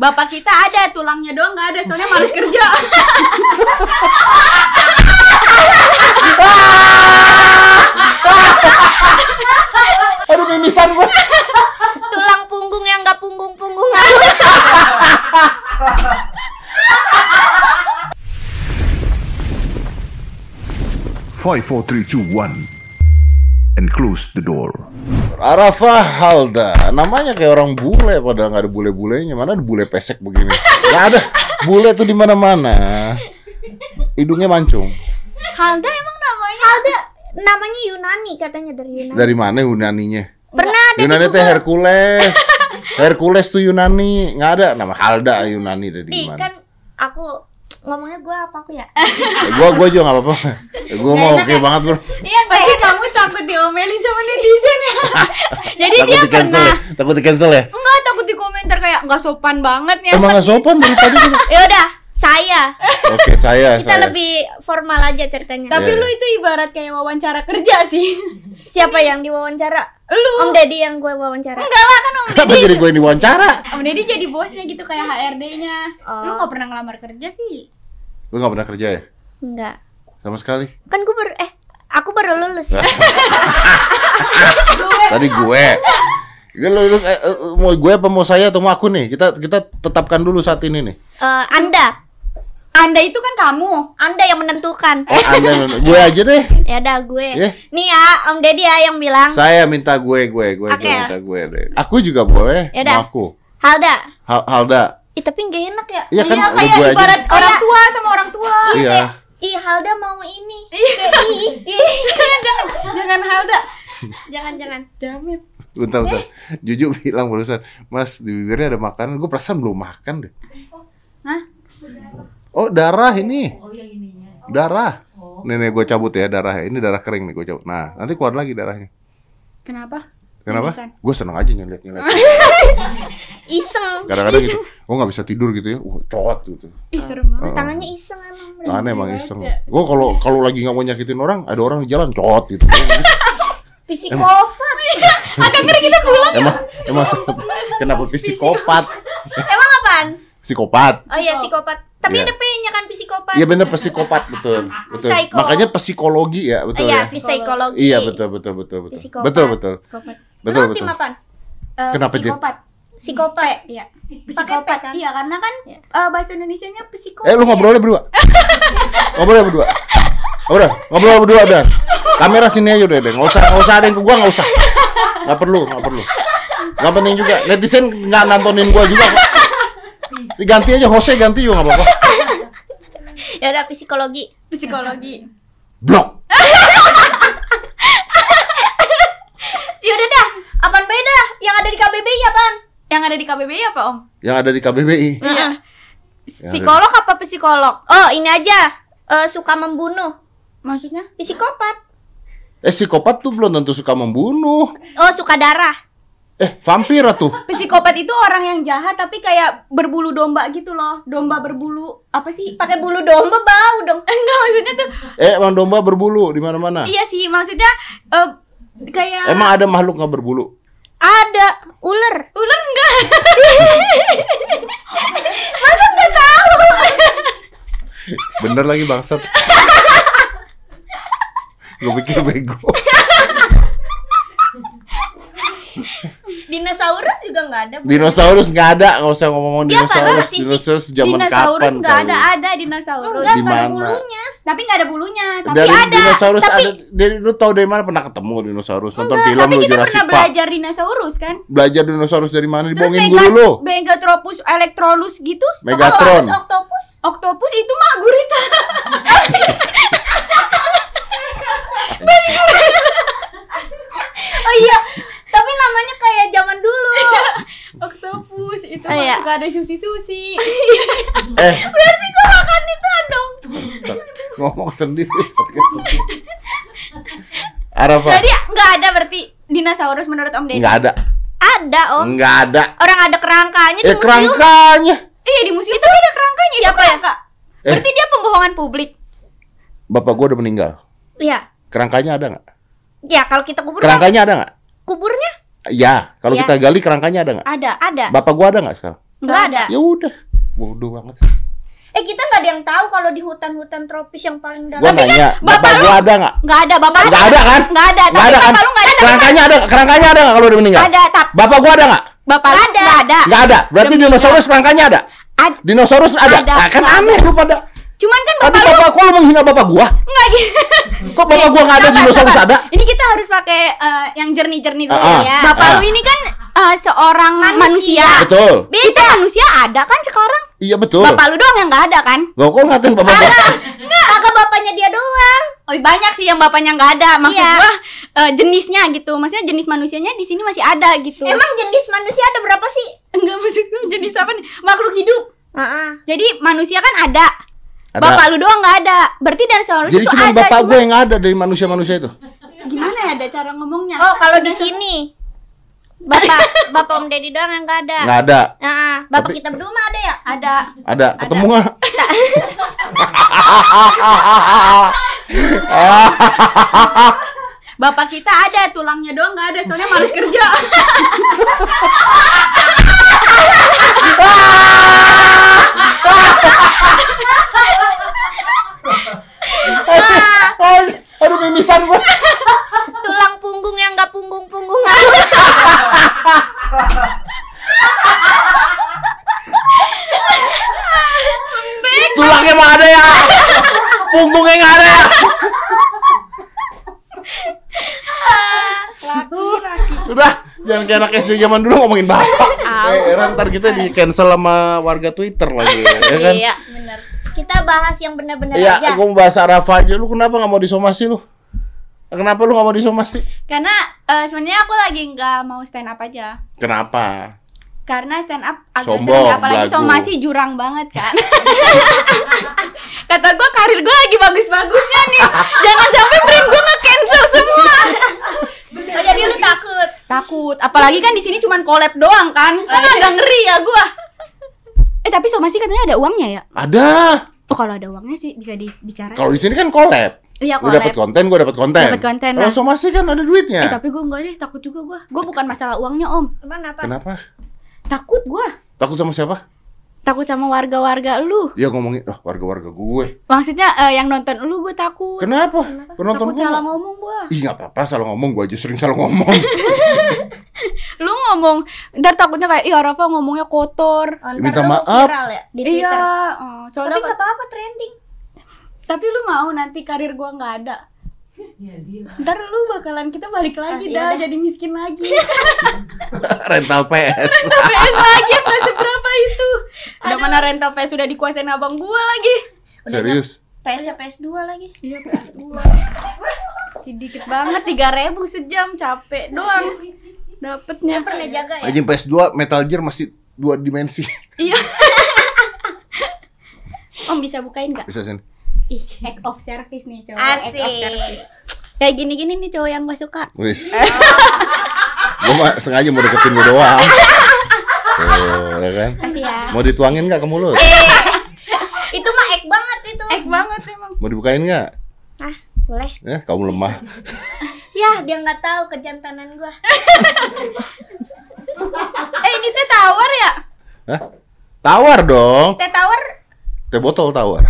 Bapak kita ada, tulangnya doang nggak ada, soalnya males kerja. Aduh mimisan gua. Tulang punggung yang nggak punggung-punggung Five, four, three, two, one, and close the door. Arafah Halda, namanya kayak orang bule padahal nggak ada bule-bulenya. Mana ada bule pesek begini? Nggak ada. Bule tuh di mana-mana. Hidungnya mancung. Halda emang namanya? Halda namanya Yunani katanya dari Yunani. Dari mana Yunaninya? Pernah ada Yunani teh. Hercules. Hercules tuh Yunani, nggak ada nama Halda Yunani dari mana? kan aku ngomongnya gue apa aku ya? Eh, Gua gua juga nggak apa-apa. Gua mau oke banget bro. Iya Pasti kamu takut diomelin sama netizen ya. Jadi Takut dia di cancel pernah ya? Takut di cancel ya? enggak takut di komentar kayak nggak sopan banget ya. Emang nggak sopan dari tadi? Ya udah, saya. Oke saya. Kita saya. lebih formal aja ceritanya. Tapi Iya. lu itu ibarat kayak wawancara kerja sih. Siapa yang diwawancara? Lu. Om Deddy yang gue wawancara. Enggak lah kan Om Kenapa Deddy. jadi gue yang diwawancara? Om Deddy jadi bosnya gitu kayak HRD-nya. Lu Oh. nggak pernah ngelamar kerja sih. Lu nggak pernah kerja ya? Enggak. Sama sekali. Kan gue baru eh aku baru lulus. Tadi gue. Gue lu, lu, eh, eh, mau gue apa mau saya atau mau aku nih? Kita kita tetapkan dulu saat ini nih. Eh, anda, Anda itu kan kamu. Anda yang menentukan. Oh, anda, gue aja deh. Ya udah gue. Ya. Nih ya, Om Deddy ya yang bilang. Saya minta gue, gue, gue, gue Oke. minta gue deh. Aku juga boleh. Yaudah. Mau aku. Halda. Hal, Halda. Ih, tapi gak enak ya. Iya kan? Iya kayak gue aja. ibarat orang Kayak- tua sama orang tua. Iya. Ih, Halda mau ini. Kayak ih, ih. jangan jangan Halda. Jangan jangan. Jamin. Bentar, bentar. Juju bilang barusan, Mas di bibirnya ada makanan. Gue perasaan belum makan deh. Hah? Oh darah ini. Darah. Nenek gue cabut ya darah. Ini darah kering nih gue cabut. Nah nanti keluar lagi darahnya. Kenapa? Kenapa? Gue seneng aja ngeliat ngeliat. Iseng. Kadang-kadang gitu. Gue nggak bisa tidur gitu ya. Wah cowok gitu. Ih, serem banget. Heeh. Tangannya iseng emang. Tangannya emang banget iseng. ya. Gue kalau kalau lagi nggak mau nyakitin orang, ada orang di jalan cowok gitu. Psikopat. emang emang kenapa psikopat? emang apaan? Psikopat. Oh iya, psikopat. Tapi Iya. ada P-nya kan psikopat. Iya bener psikopat betul. Betul. Psycho. Makanya psikologi ya betul Iya, ya. psikologi. Iya betul betul betul betul. Psikopat. Betul betul. Psikopat. Betul Lu tim betul. apaan? Eh, Kenapa, Jen? psikopat? Psikopat. Iya. Pakai Psikopat kan? Iya, karena kan Iya. eh, bahasa Indonesianya psikopat. Eh lu ngobrolnya berdua. ngobrolnya berdua. Udah, ngobrol berdua dan. Kamera sini aja udah deh. Nggak usah nggak usah ada yang ke gua nggak usah. Nggak perlu, nggak perlu. Nggak penting juga. Netizen nggak nontonin gua juga. kok. Diganti aja, Jose ganti juga nggak apa-apa. Ya udah psikologi. Psikologi. Blok. Ya udah dah. Apaan beda? Yang ada di KBBI apaan? Yang ada di KBBI apa, Om? Yang ada di KBBI. Iya. Yang Psikolog apa psikolog? Oh, ini aja. Eh, suka membunuh. Maksudnya? Psikopat. Eh psikopat tuh belum tentu suka membunuh. Oh, suka darah. Eh vampir tuh. Psikopat itu orang yang jahat tapi kayak berbulu domba gitu loh. Domba berbulu apa sih? Pakai bulu domba bau dong. Enggak maksudnya tuh. Eh emang domba berbulu di mana-mana. Iya sih, maksudnya eh, kayak Emang ada makhluk nggak berbulu? Ada ular. ular enggak. Masa nggak tahu? Bener lagi bangsat. Gue pikir bego. Dinosaurus juga nggak ada. Dinosaurus nggak ada, nggak usah ngomong Dia dinosaurus. Sisi- Dinosaurus zaman dinosaurus kapan enggak kali? ada, ada dinosaurus. Enggak, Di nggak ada mana? bulunya. Tapi enggak ada bulunya, tapi Dari ada. dinosaurus tapi ada. Dari lu tahu dari mana pernah ketemu dinosaurus? Nonton Enggak, film tapi lu kita Jurassic pernah Park. belajar dinosaurus kan? Belajar dinosaurus dari mana? Dibohongin Mega- guru lu. Megatropus, Electrolus gitu. Megatron. Octopus, octopus. Oktopus itu mah gurita. Oh iya, tapi namanya kayak zaman dulu. Oktopus itu Oh, mah iya. suka ada susi-susi. Eh, Berarti gua makan itu dong. ngomong sendiri. Arafa. Jadi enggak ada berarti dinosaurus menurut Om Deddy. Nggak ada. Ada om. Nggak ada. Orang ada kerangkanya di Eh museum. kerangkanya. Iya di museum itu ada kerangkanya. Itu Siapa ya? kerangka. Eh. Berarti dia pembohongan publik. Bapak gua udah meninggal. Iya. Kerangkanya ada nggak? Ya kalau kita kubur kan Kerangkanya ada nggak? Kuburnya Ya, kalau Ya. kita gali kerangkanya ada nggak? Ada. ada. Bapak gua ada nggak sekarang? Nggak ada. Ya udah. Bodoh banget. Eh kita nggak ada yang tahu kalau di hutan-hutan tropis yang paling dalam. Gua nanya, bapak bapak lu- gua ada nggak? Nggak ada, bapak Nggak ada kan? Nggak ada, Nggak tapi ada kan? bapak lu nggak ada. Kerangkanya ada, kerangkanya ada nggak kalau udah meninggal? Ada, tapi Bapak gua ada nggak? bapak Nggak ada. nggak ada. Nggak ada. Berarti Demi dinosaurus kerangkanya ada. Ad- Dinosaurus ada. Ada. Nah, kan aneh lu pada. Cuman kan Tapi bapak lu bapak kok lu menghina bapak gua? nggak gitu. Kok bapak gua nggak ada Sabar, dinosaurus ada? Ini kita harus pakai eh, yang jernih-jernih dulu Ah, ya. ah. Bapak Ah. lu ini kan eh, seorang Manusia. manusia. Betul. Kita manusia ada kan sekarang? Iya betul. Bapak lu doang yang nggak ada kan? Gak kok ngatain bapak gua? Kagak bapaknya dia doang. Oh banyak sih yang bapaknya nggak ada. Maksud Iya. gua eh, jenisnya gitu. Maksudnya jenis manusianya di sini masih ada gitu. Emang jenis manusia ada berapa sih? enggak maksud gua jenis apa nih? Makhluk hidup. Heeh. Jadi manusia kan ada. Ada. Bapak lu doang nggak ada. Berarti dinosaurus Jadi itu cuma ada. bapak cuma- gua yang ada dari manusia-manusia itu. Gimana ya ada cara ngomongnya? Oh kalau di sini bapak bapak Om Deddy doang yang nggak ada. Nggak ada. Nah, bapak Tapi- kita berdua mah ada ya? ada. Ada. Ketemu nggak? Bapak kita ada, tulangnya doang nggak ada, soalnya males kerja. Aduh, aduh mimisan gua. Tulang punggung yang nggak punggung-punggung. Tulangnya mah ada ya. Punggungnya nggak ada ya. Udah, jangan kayak anak SD zaman dulu ngomongin bapak. Eh, ntar kita di cancel sama warga Twitter lagi, ya kan? Iya, bener. Kita bahas yang benar-benar Iya, aja. gue mau bahas Arafa aja. Lu kenapa nggak mau disomasi lu? Kenapa lu nggak mau disomasi? Karena eh, sebenarnya aku lagi nggak mau stand up aja. Kenapa? Karena stand up agak Sombong, sering apalagi belagu. somasi jurang banget kan. Kata gua karir gua lagi bagus-bagusnya nih. Jangan sampai brand gua nge-cancel semua. Oh, jadi lu takut? Takut, apalagi kan di sini cuman collab doang kan. Kan agak ngeri ya gua. Eh tapi somasi katanya ada uangnya ya? Ada. Oh kalau ada uangnya sih bisa dibicarain. Kalau di sini kan collab. Iya Lu dapat konten, gue dapat konten. Dapat konten, Kalau nah. somasi kan ada Eh duitnya. tapi gua enggak deh, takut juga gua. Gua bukan masalah uangnya om. Emang apa? Kenapa? Takut gua. Takut sama siapa? Takut sama warga-warga lu. Dia ngomongin, oh warga-warga gue. Maksudnya eh, yang nonton lu gue takut. Kenapa? Penonton takut gue. salah ngomong gua. Ih nggak apa-apa salah ngomong, gue aja sering salah ngomong. Lu ngomong, ntar takutnya kayak ih Rafa ngomongnya kotor. Oh, Minta maaf. viral ya di Twitter. Iya, oh, Tapi soalnya nggak apa-apa trending. tapi lu mau nanti karir gua nggak ada. Ntar lu bakalan kita balik lagi Ah, dah iya jadi miskin lagi. Rental PS. PS lagi nggak seberapa itu. Udah mana rental PS sudah dikuasain abang gua lagi. Serius? PS nya PS2 lagi. Iya PS2. Sedikit banget 3000 sejam capek doang. Dapetnya. Pernah jaga ya? Anjing PS2 Metal Gear masih dua dimensi. Iya. Om bisa bukain nggak? Bisa sini. Ih, act of service nih cowok. Act of Asik. service. Kayak gini-gini nih cowok yang gue suka. Wis. gue mah sengaja mau deketin lu doang. Tuh, ya kan? Kasih ya. Mau dituangin nggak ke mulut? Itu mah ek banget itu. Act banget emang. Mau dibukain nggak? Ah, boleh. Eh, kamu lemah. Ya, dia nggak tahu kejantanan gua. Eh ini teh tawar ya? Hah? Tawar dong. Teh tawar Teh botol tawar.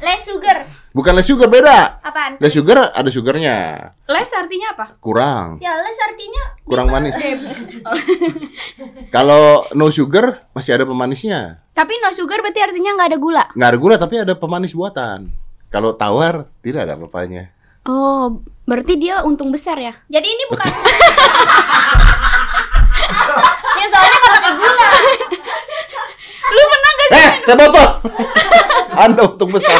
Less sugar. Bukan less sugar beda. Apaan? Less sugar ada sugarnya. Les artinya apa? Kurang. Ya, less artinya Kurang manis. Kalau no sugar masih ada pemanisnya. Tapi no sugar berarti artinya nggak ada gula. Nggak ada gula tapi ada pemanis buatan. Kalau tawar tidak ada apa-apanya. Oh, berarti dia untung besar ya? Jadi ini bukan Ya soalnya nggak pakai gula. Lu sih Eh, teh botol. Anda untung besar.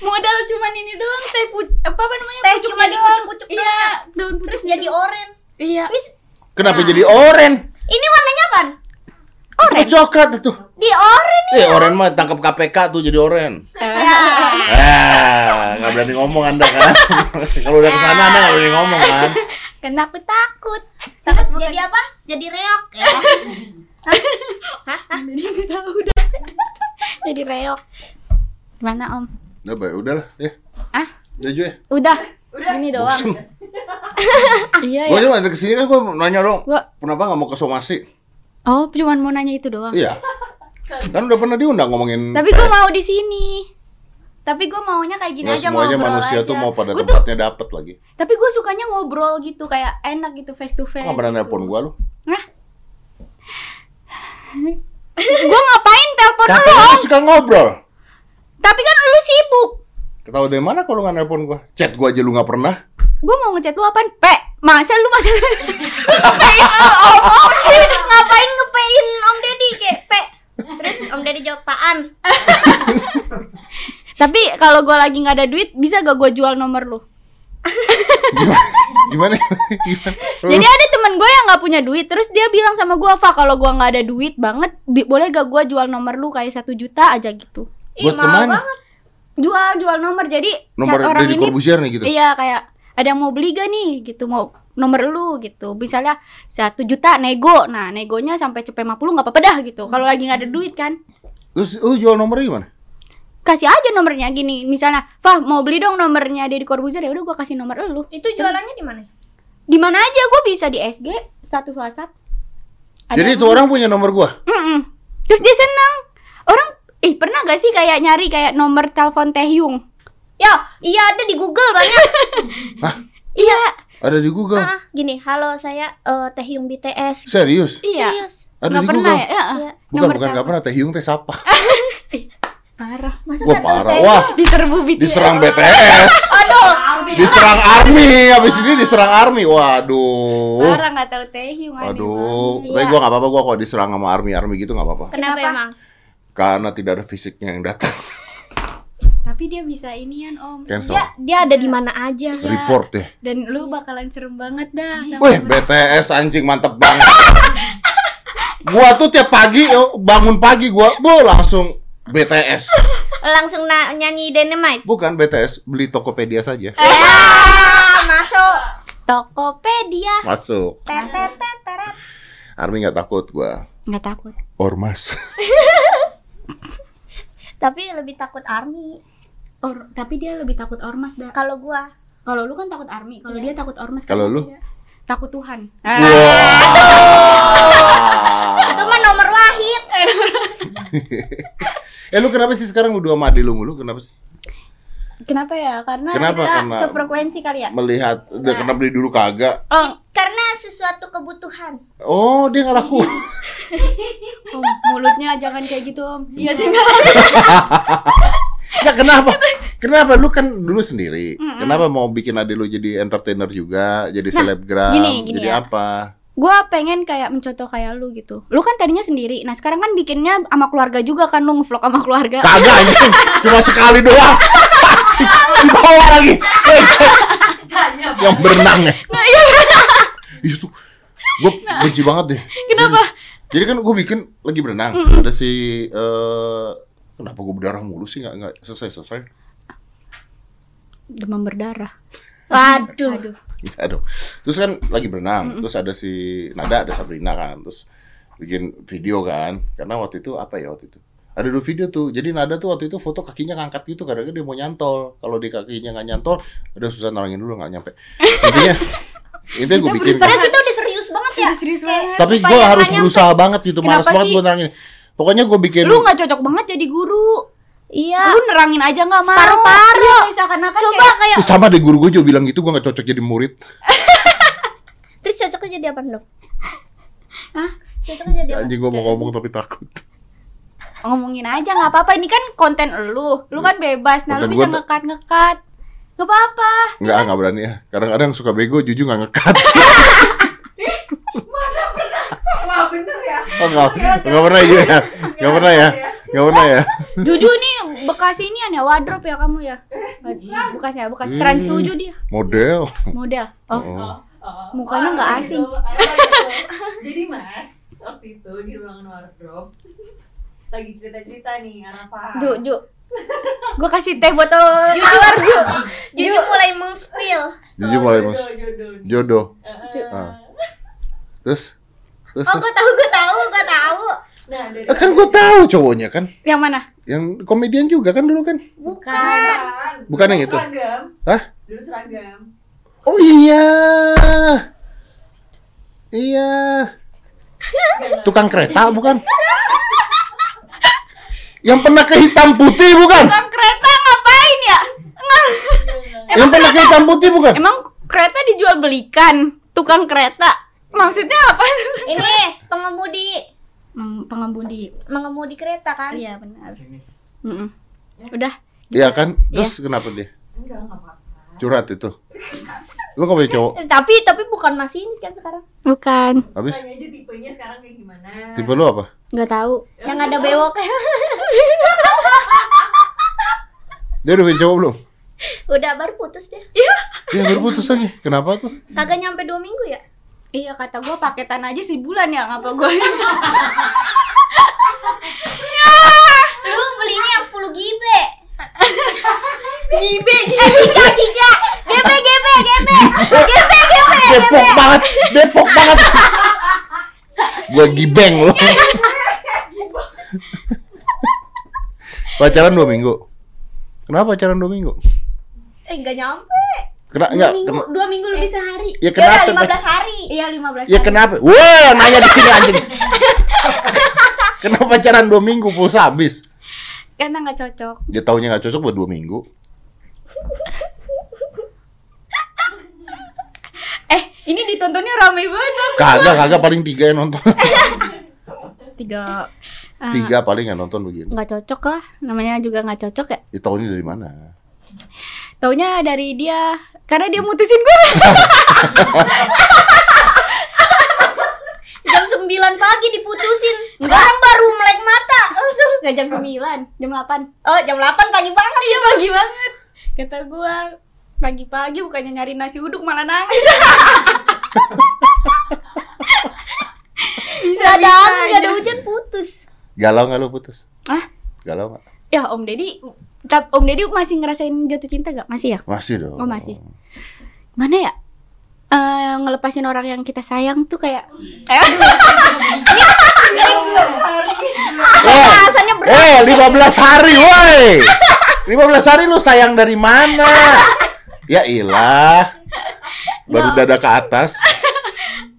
Modal cuman ini doang teh apa, apa namanya? Teh cuma doang. dikucuk-kucuk Iya, doang. daun pucuk. Terus jadi oranye. Iya. Terus Kenapa jadi oren? ini warnanya apaan? Oren. Itu coklat itu. Di oranye. Eh, oren mah tangkap KPK tuh jadi oren. Ya. Eh, nggak berani ngomong Anda kan. Kalau udah ke sana Anda nggak berani ngomong kan. Karena aku takut. Takut jadi apa? Jadi reok ya. Jadi nggak tahu dah. Jadi reok. Gimana Om? Udah, baik, udahlah ya. Ah? Udah juga ya. Udah. Ini doang. Iya ya. cuma ke sini kan gua nanya dong. Gua Kenapa nggak mau ke somasi? Oh, cuman mau nanya itu doang. Iya. Kan udah pernah diundang ngomongin Tapi gue mau di sini. Tapi gue maunya kayak gini Nggak aja semuanya ngobrol manusia aja. tuh mau pada Gua tuh- tempatnya dapet lagi. tapi gue sukanya ngobrol gitu kayak enak gitu face to face. Nggak pernah gitu. nelpon gua lu. Nah. Gue ngapain telepon lu? Katanya lu suka ngobrol. Tapi kan lu sibuk. Ketahu dari mana kalau nggak nelpon gua? Chat gua aja lu nggak pernah. Gue mau ngechat lu apaan? Pe, masa lu masa ngepein om sih? Ngapain ngepein Om Deddy kayak pe? Terus Om Deddy jawab apaan? Tapi kalau gue lagi nggak ada duit, bisa gak gue jual nomor lu? Gimana? Gimana? Jadi ada temen gue yang nggak punya duit, terus dia bilang sama gue, Fa kalau gue nggak ada duit banget, boleh gak gue jual nomor lu kayak satu juta aja gitu? Buat mahal ke mana? banget. Jual jual nomor, jadi Nomor saat orang dari ini, nih gitu. iya kayak ada yang mau beli gak nih gitu mau nomor lu gitu misalnya satu juta nego nah negonya sampai cepet 50 nggak apa-apa dah gitu kalau lagi nggak ada duit kan Terus lu jual nomornya gimana? Kasih aja nomornya gini misalnya Fah mau beli dong nomornya Deddy Corbuzier ya udah gua kasih nomor lu Itu jualannya di mana? di mana aja gue bisa di SG status WhatsApp Ada Jadi itu orang punya nomor gua. Mm-mm. terus dia senang orang ih pernah gak sih kayak nyari kayak nomor telepon Taehyung Ya, iya ada di Google banyak. Hah? iya Ada di Google. ah, gini, halo saya eh, Taehyung BTS. Serius? iya Serius. Ada nggak di pernah Google. ya, ya Iya. Bukan, nomor bukan nggak telepon. pernah. Taehyung teh siapa? parah Masa Wah parah. Wah, diserbu BTS diserang BTS. Aduh, Diserang Army. Habis ini diserang Army. Waduh. parah nggak tahu Taehyung Aduh. Tapi Iya. gua nggak apa-apa. Gua kalau diserang sama Army Army gitu nggak apa-apa. kenapa, Kenapa? emang? Karena tidak ada fisiknya yang datang. tapi dia bisa inian om Cancel. Dia dia ada di mana aja. Iya. Report deh. dan lu bakalan serem banget dah Wih. BTS anjing mantep banget. gua tuh tiap pagi bangun pagi gua, bu langsung BTS. Langsung na- nyanyi Dynamite. Bukan BTS, beli Tokopedia saja. Ah, masuk. Tokopedia Masuk. Army nggak takut gua. nggak takut Ormas. Tapi lebih takut Army. Or, tapi dia lebih takut ormas dah Kalau gua kalau lu kan takut army kalau dia takut ormas Kalau kan lu? dia takut Tuhan Wah. itu mah nomor wahid. eh lu kenapa sih sekarang udah sama adik lu mulu? Kenapa sih? kenapa ya karena Kenapa? kita Karena- sefrekuensi kali ya Melihat udah kena beli dulu kagak. oh, Karena sesuatu kebutuhan. Oh, dia nggak laku. om mulutnya jangan kayak gitu om iya sih nggak Ya kenapa? Kenapa lu kan dulu sendiri? Kenapa mau bikin adik lu jadi entertainer juga, jadi selebgram, gini, gini jadi ya. apa? Gue pengen kayak mencontoh kayak lu gitu lu kan tadinya sendiri nah sekarang kan bikinnya sama keluarga juga kan lu ngevlog sama keluarga Kagak anjing, cuma sekali doang. Dibawa lagi. Yang berenang ya. nah iya Itu gue benci banget deh. Kenapa? Jadi kan gue bikin lagi berenang. Ada si eh kenapa gue berdarah mulu sih nggak nggak selesai selesai. demam berdarah Waduh. aduh Aduh. Terus kan lagi berenang. Terus ada si Nada, ada Sabrina kan. Terus bikin video kan. Karena waktu itu apa ya waktu itu? Ada dua video tuh. Jadi Nada tuh waktu itu foto kakinya ngangkat gitu karena dia mau nyantol. Kalau di kakinya nggak nyantol, udah susah narangin dulu nggak nyampe. Intinya Intinya gue bikin Padahal kita udah serius banget ya. serius banget Tapi gue harus berusaha banget gitu, Kenapa malas banget gue nerangin. Pokoknya gue bikin lu nggak cocok banget jadi guru Iya. lu nerangin aja nggak mau Separuh-paruh. Iya, misalkan akan Coba kayak, kayak sama deh guru gue juga bilang gitu gue nggak cocok jadi murid. terus cocoknya jadi apa dok? Hah? Cocoknya jadi apa? Anjing gue mau ngomong tapi takut. ngomongin aja nggak apa-apa ini kan konten lu lu kan bebas nah lu Konten bisa gua- ngekat ngekat nggak apa-apa Nggak, nggak berani ya. Kadang-kadang suka bego, jujur nggak ngekat. Wah bener ya. Oh, nggak, nggak pernah ya. Nggak pernah ya. Nggak pernah ya. Jujur nih bekas ini ya wardrobe ya kamu ya bekasnya bekas trans Hmm. 7 dia Model. model oh Oh. Oh, Mukanya nggak ada asing. gitu. Jadi mas, waktu itu di ruangan wardrobe lagi cerita-cerita nih Arafa. Ju Ju gue kasih teh botol Jujur, Ju. Jujur mulai meng-spill. Jujur mulai mas. jodoh, jodoh. Jodoh. Eh, Ah. Terus? Terus? Oh, gue tahu, gue tahu, gue tahu. Nah dari Eh, kan gue tahu cowoknya kan. yang mana Yang komedian juga kan dulu kan. Bukan. Bukan yang Dulu itu? Seragam. Hah? Dulu seragam. Oh iya. Iya. Tukang kereta bukan? Yang pernah ke hitam putih bukan? Tukang kereta ngapain ya? Yang pernah ke hitam putih bukan? Emang kereta dijual belikan? Tukang kereta? Maksudnya apa? Ini pengemudi Hmm, pengemudi. mengemudi kereta kan? Iya benar. Mm-mm. Udah. Iya kan? Terus kenapa dia? Enggak, enggak apa-apa. Curhat itu. Lu gak punya cowok? Tapi tapi bukan masinis kan sekarang. Bukan. Habis? Tanya aja tipenya sekarang kayak gimana. Tipe lu apa? Nggak tahu. Yang ada bewok. Dia udah punya cowok belum? Udah baru putus deh. Dia baru putus lagi. Kenapa tuh? Kagak nyampe dua minggu ya? Iya kata gua paketan aja sebulan ya ngapa gua Lu belinya yang 10 gibe. gibe, eh, giga, giga. Gebe, gebe, gebe. Gebe, gebe. Depok banget, Depok banget. Gua gibeng lu. pacaran dua minggu. Kenapa pacaran dua minggu? Eh, enggak nyampe. Kena, dua enggak, minggu, kena- dua minggu lebih sehari. ya Ya kenapa? 15 hari. Iya 15 Ya hari. kenapa? Wah, nanya di sini anjing. Kenapa pacaran dua minggu pulsa habis? Karena nggak cocok. Dia taunya nggak cocok buat dua minggu. Eh, ini ditontonnya rame banget. Kagak, kagak paling tiga yang nonton. Tiga. Ah, Tiga paling yang nonton begini. nggak cocok lah. Namanya juga nggak cocok ya. Dia taunya dari mana? Taunya dari dia karena dia mutusin gue. Jam 9 pagi diputusin. Sekarang baru melek mata. Langsung. Nggak jam 9, jam 8. Oh, jam 8 pagi banget. Iya pagi banget. Kata gua pagi-pagi bukannya nyari nasi uduk malah nangis. Bisa Gak ada angin, gak ada hujan putus. Galau nggak lu putus? Ah, Galau nggak? ya Om Deddy, tap- Om Deddy masih ngerasain jatuh cinta gak? Masih ya? Masih dong. Oh, masih. Mana ya? Eh, ngelepasin orang yang kita sayang tuh kayak eh, Rasanya berat. eh, 15 hari, woi. 15 hari lu sayang dari mana? Ya ilah. Baru dada ke atas.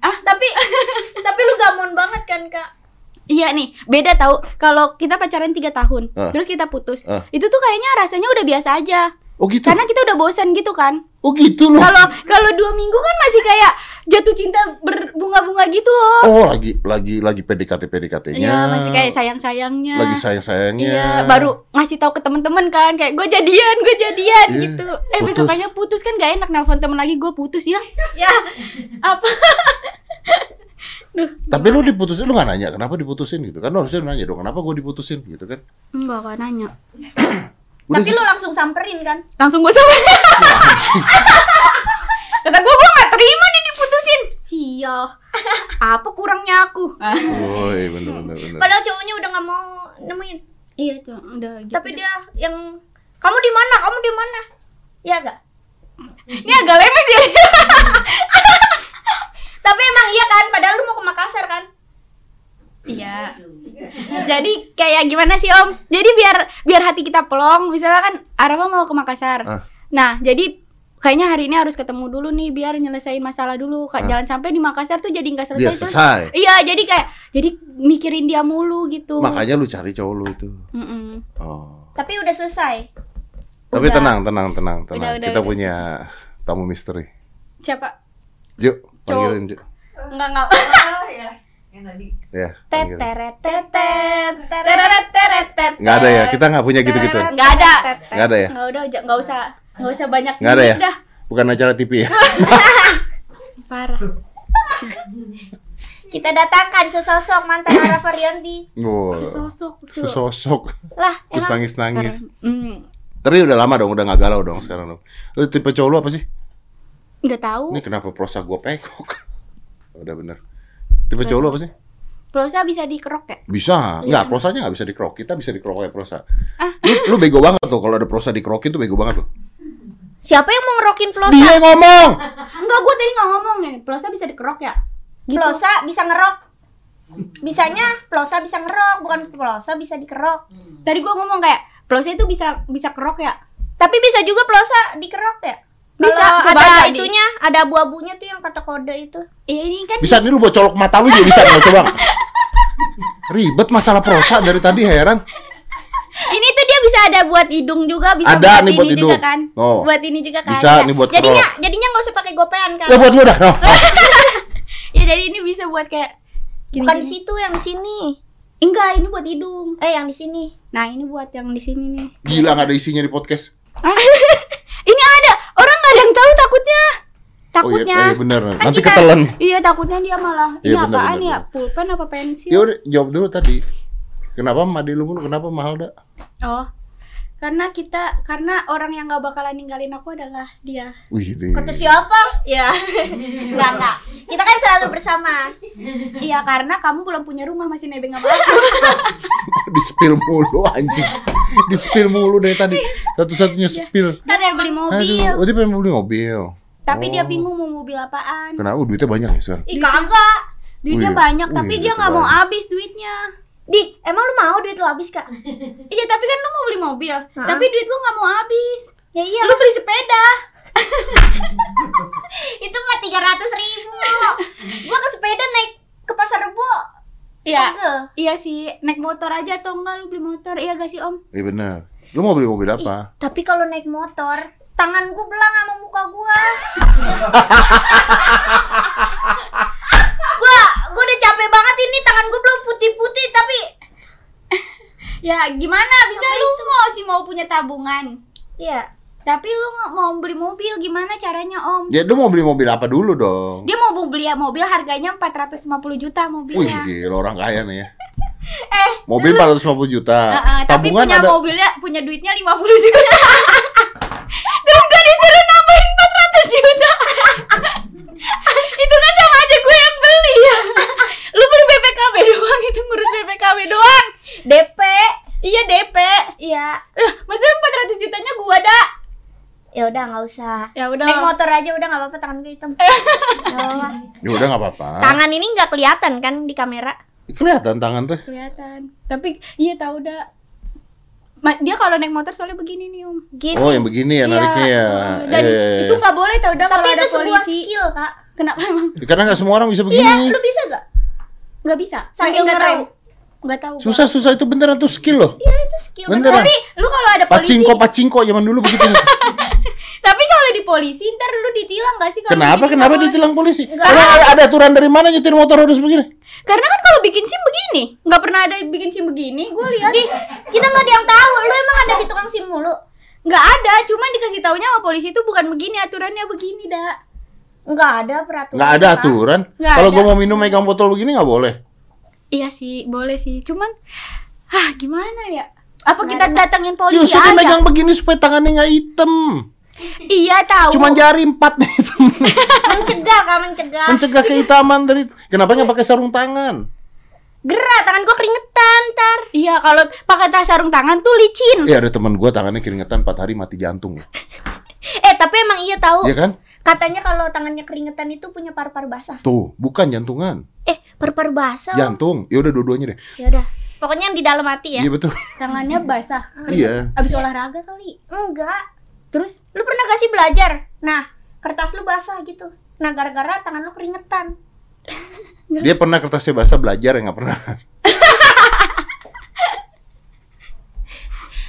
tapi tapi lu gamon banget kan, Kak? Iya nih, beda tau Kalau kita pacaran 3 tahun, Ah. terus kita putus, Ah. itu tuh kayaknya rasanya udah biasa aja. Oh gitu. Karena kita udah bosan gitu kan. Oh gitu loh. Kalau kalau dua minggu kan masih kayak jatuh cinta berbunga-bunga gitu loh. Oh lagi lagi lagi PDKT PDKT-nya. Iya, masih kayak sayang-sayangnya. lagi sayang sayangnya. Iya, baru ngasih tahu ke temen-temen kan kayak gue jadian, gue jadian Iya, gitu. Eh putus. besokannya putus kan gak enak nelfon temen lagi gue putus ya. Ya, Apa? Tapi lu diputusin lu gak nanya kenapa diputusin gitu kan? Lu harusnya nanya dong kenapa gue diputusin gitu kan? Enggak kan nanya. Udah tapi gitu. lu langsung samperin kan? Langsung gue sama. Kata gue gue gak terima dia diputusin. Sial. Apa kurangnya aku? Woi, bener bener bener. Padahal cowoknya udah nggak mau nemuin. iya tuh, udah gitu. Tapi dia yang kamu di mana? Kamu di mana? Ya gak? ini agak lemes ya. Tapi emang iya kan? Padahal lu mau ke Makassar kan? Iya. Jadi kayak gimana sih Om? Jadi biar biar hati kita plong, misalnya kan Arafa mau ke Makassar. Ah. Nah, jadi kayaknya hari ini harus ketemu dulu nih biar nyelesain masalah dulu. Kak, Ah. jangan sampai di Makassar tuh jadi nggak selesai Biar terus. selesai. Iya, jadi kayak jadi mikirin dia mulu gitu. Makanya lu cari cowok lu itu. Mm-mm. Oh. Tapi udah selesai. Tapi Udah. tenang, tenang, tenang, tenang. Udah, udah, Kita udah. punya tamu misteri. Siapa? Juk, panggilin Juk. Enggak enggak. Ya, yang tadi. Ya. Teteret tetet teteret tetet. Nggak ada ya, kita nggak punya gitu-gitu. Enggak ada. Nggak ada ya? Enggak udah, j- nggak usah nggak usah banyak Nggak ada ya? Bukan acara TV ya? Parah. Kita datangkan sesosok mantan Arafa Rionti. Wow. Sosok. Sesosok. Lah, Terus nangis-nangis. Hmm. Tapi udah lama dong, udah nggak galau dong sekarang dong. Lu tipe cowok lu apa sih? Enggak tahu. Ini kenapa prosa gua pekok? Udah bener. Tipe cowok lu apa sih? Plosa bisa dikerok ya? Bisa. Enggak, prosanya nggak bisa dikerok. Kita bisa dikerok kayak prosa. Ah. Lu, lu bego banget tuh kalau ada prosa dikerokin tuh bego banget tuh. siapa yang mau ngerokin plosa? Dia yang ngomong. Enggak, gue tadi nggak ngomong ya. Plosa bisa dikerok ya? Gitu. Plosa bisa ngerok. Bisanya plosa bisa ngerok, bukan plosa bisa dikerok. Tadi gue ngomong kayak plosa itu bisa bisa kerok ya? Tapi bisa juga plosa dikerok ya? Bisa, Kalau coba ada aja nih. itunya, ada abu-abunya tuh yang kata kode itu. Iya ini kan Bisa nih lu buat colok mata lu juga bisa nggak coba? Ribet masalah prosa dari tadi heran. ini tuh dia bisa ada buat hidung juga, bisa Ada buat nih ini buat juga hidung. kan. Oh. Buat ini juga kan. Bisa Ya. nih buat Jadinya jadinya nggak usah pakai gopean kan. Ya buat lu dah. No. Ya jadi ini bisa buat kayak gini, Bukan di gini. situ yang di sini. Enggak, ini buat hidung. Eh yang di sini. Nah, ini buat yang di sini nih. Gila nggak ada isinya di podcast. ini ada. Orang nggak ada yang tahu takutnya. Iya, Takutnya. oh iya bener. Kan Nanti kita- ketelan. Iya, takutnya dia malah. Iya, Iya, benar, apaan ya? Pulpen apa pensil? Ya udah jawab dulu tadi. Kenapa madi lu? Kenapa mahal dah? Oh. Karena kita karena orang yang gak bakalan ninggalin aku adalah dia. Wih deh. Kata siapa? Ya. Enggak, enggak. Kita kan selalu bersama. Iya, karena kamu belum punya rumah masih nebeng sama aku. di spill mulu anjing. Di spill mulu dari tadi. Satu-satunya spill. Dia pengen beli mobil. Aduh, oh dia pengen beli mobil. Tapi dia Oh. bingung mau mobil apaan. Kenapa? Oh, duitnya banyak ya sekarang. Ih, kagak. Duitnya Wih, banyak, tapi dia duitnya nggak mau habis duitnya. Dik, emang lu mau duit lu habis, Kak? Iya, tapi kan lu mau beli mobil, tapi duit lu nggak mau habis. Ya iya. Lu beli sepeda. itu mah 300 ribu. Gua ke sepeda naik ke pasar rebo. Iya. Iya sih, naik motor aja atau enggak lu beli motor? Iya gak sih, Om? Iya benar. Lu mau beli mobil apa? Tapi kalau naik motor, tangan gua belang sama muka gua. gua gua udah capek banget ini tangan gua belum putih-putih tapi Ya, gimana? Bisa lu mau sih mau punya tabungan. ya Tapi lu nggak mau beli mobil, gimana caranya, Om? Ya lu mau beli mobil apa dulu dong? Dia mau beli mobil harganya 450 juta Wih mobilnya. gila orang kaya nih ya. Eh, Mobil 450 juta. Heeh, tapi Tabungan punya ada mobilnya punya duitnya 50 juta. Terus gak disuruh nambahin 400 juta. itu kan yang beli ya. Lu beli BPKB doang itu ngurus BPKB doang. DP Iya DP. iya Eh, masa 400 jutanya gua dah. ya udah nggak usah Ya udah. naik motor aja udah nggak apa-apa tangan gue hitam. Ya udah nggak apa-apa. tangan ini nggak kelihatan kan di kamera Kelihatan tangan tuh. kelihatan. Tapi iya tahu dah. Ma- dia kalau naik motor soalnya begini nih om. gini Oh yang begini ya nariknya ya. Dan Iya, iya, itu iya. nggak boleh tau tapi kalau itu ada sebuah polisi. skill kak Kenapa emang Karena nggak semua orang bisa iya begini. lu bisa gak nggak bisa? Sambil nggak ngerem. tahu. Nggak tahu. gua. Susah susah itu beneran tuh skill loh. iya itu skill Beneran. Tapi lu kalau ada polisi, Pacingko pacingko zaman dulu begitu. tapi kalau di polisi ntar lu ditilang gak sih? kalau Kenapa begini kenapa ditilang polisi? Karena ada, ada aturan dari mana nyetir motor harus begini? Karena kan kalau bikin SIM begini, nggak pernah ada bikin SIM begini. Gue lihat Ih, kita nggak ada yang tahu lu emang ada di tukang sim mulu nggak ada, cuman dikasih taunya sama polisi itu bukan begini aturannya begini dah. nggak ada peraturan Nggak ada aturan. Kalau gua mau minum megang botol begini nggak boleh. Iya sih, boleh sih. Cuman, ah gimana ya? Apa Nggak kita ada. datangin polisi Justru aja? megang begini supaya tangannya nggak hitam. Iya tahu. Cuma jari empat nih hitam. mencegah kak mencegah Mencegah kehitaman dari. Kenapa nggak pakai sarung tangan? gerak tangan gua keringetan ntar Iya kalau pakai tas sarung tangan tuh licin. Eh ada teman gua tangannya keringetan 4 hari mati jantung. eh tapi emang iya tahu Iya kan? Katanya kalau tangannya keringetan itu punya paru-paru basah Tuh, bukan jantungan. eh paru-paru basah Jantung. Ya udah dua-duanya deh. ya udah pokoknya yang di dalam hati ya Iya betul. Tangannya basah. Iya. Abis olahraga kali. enggak Terus lu pernah gak sih belajar nah kertas lu basah gitu nah gara-gara tangan lu keringetan Dia pernah kertasnya basah belajar ya nggak pernah.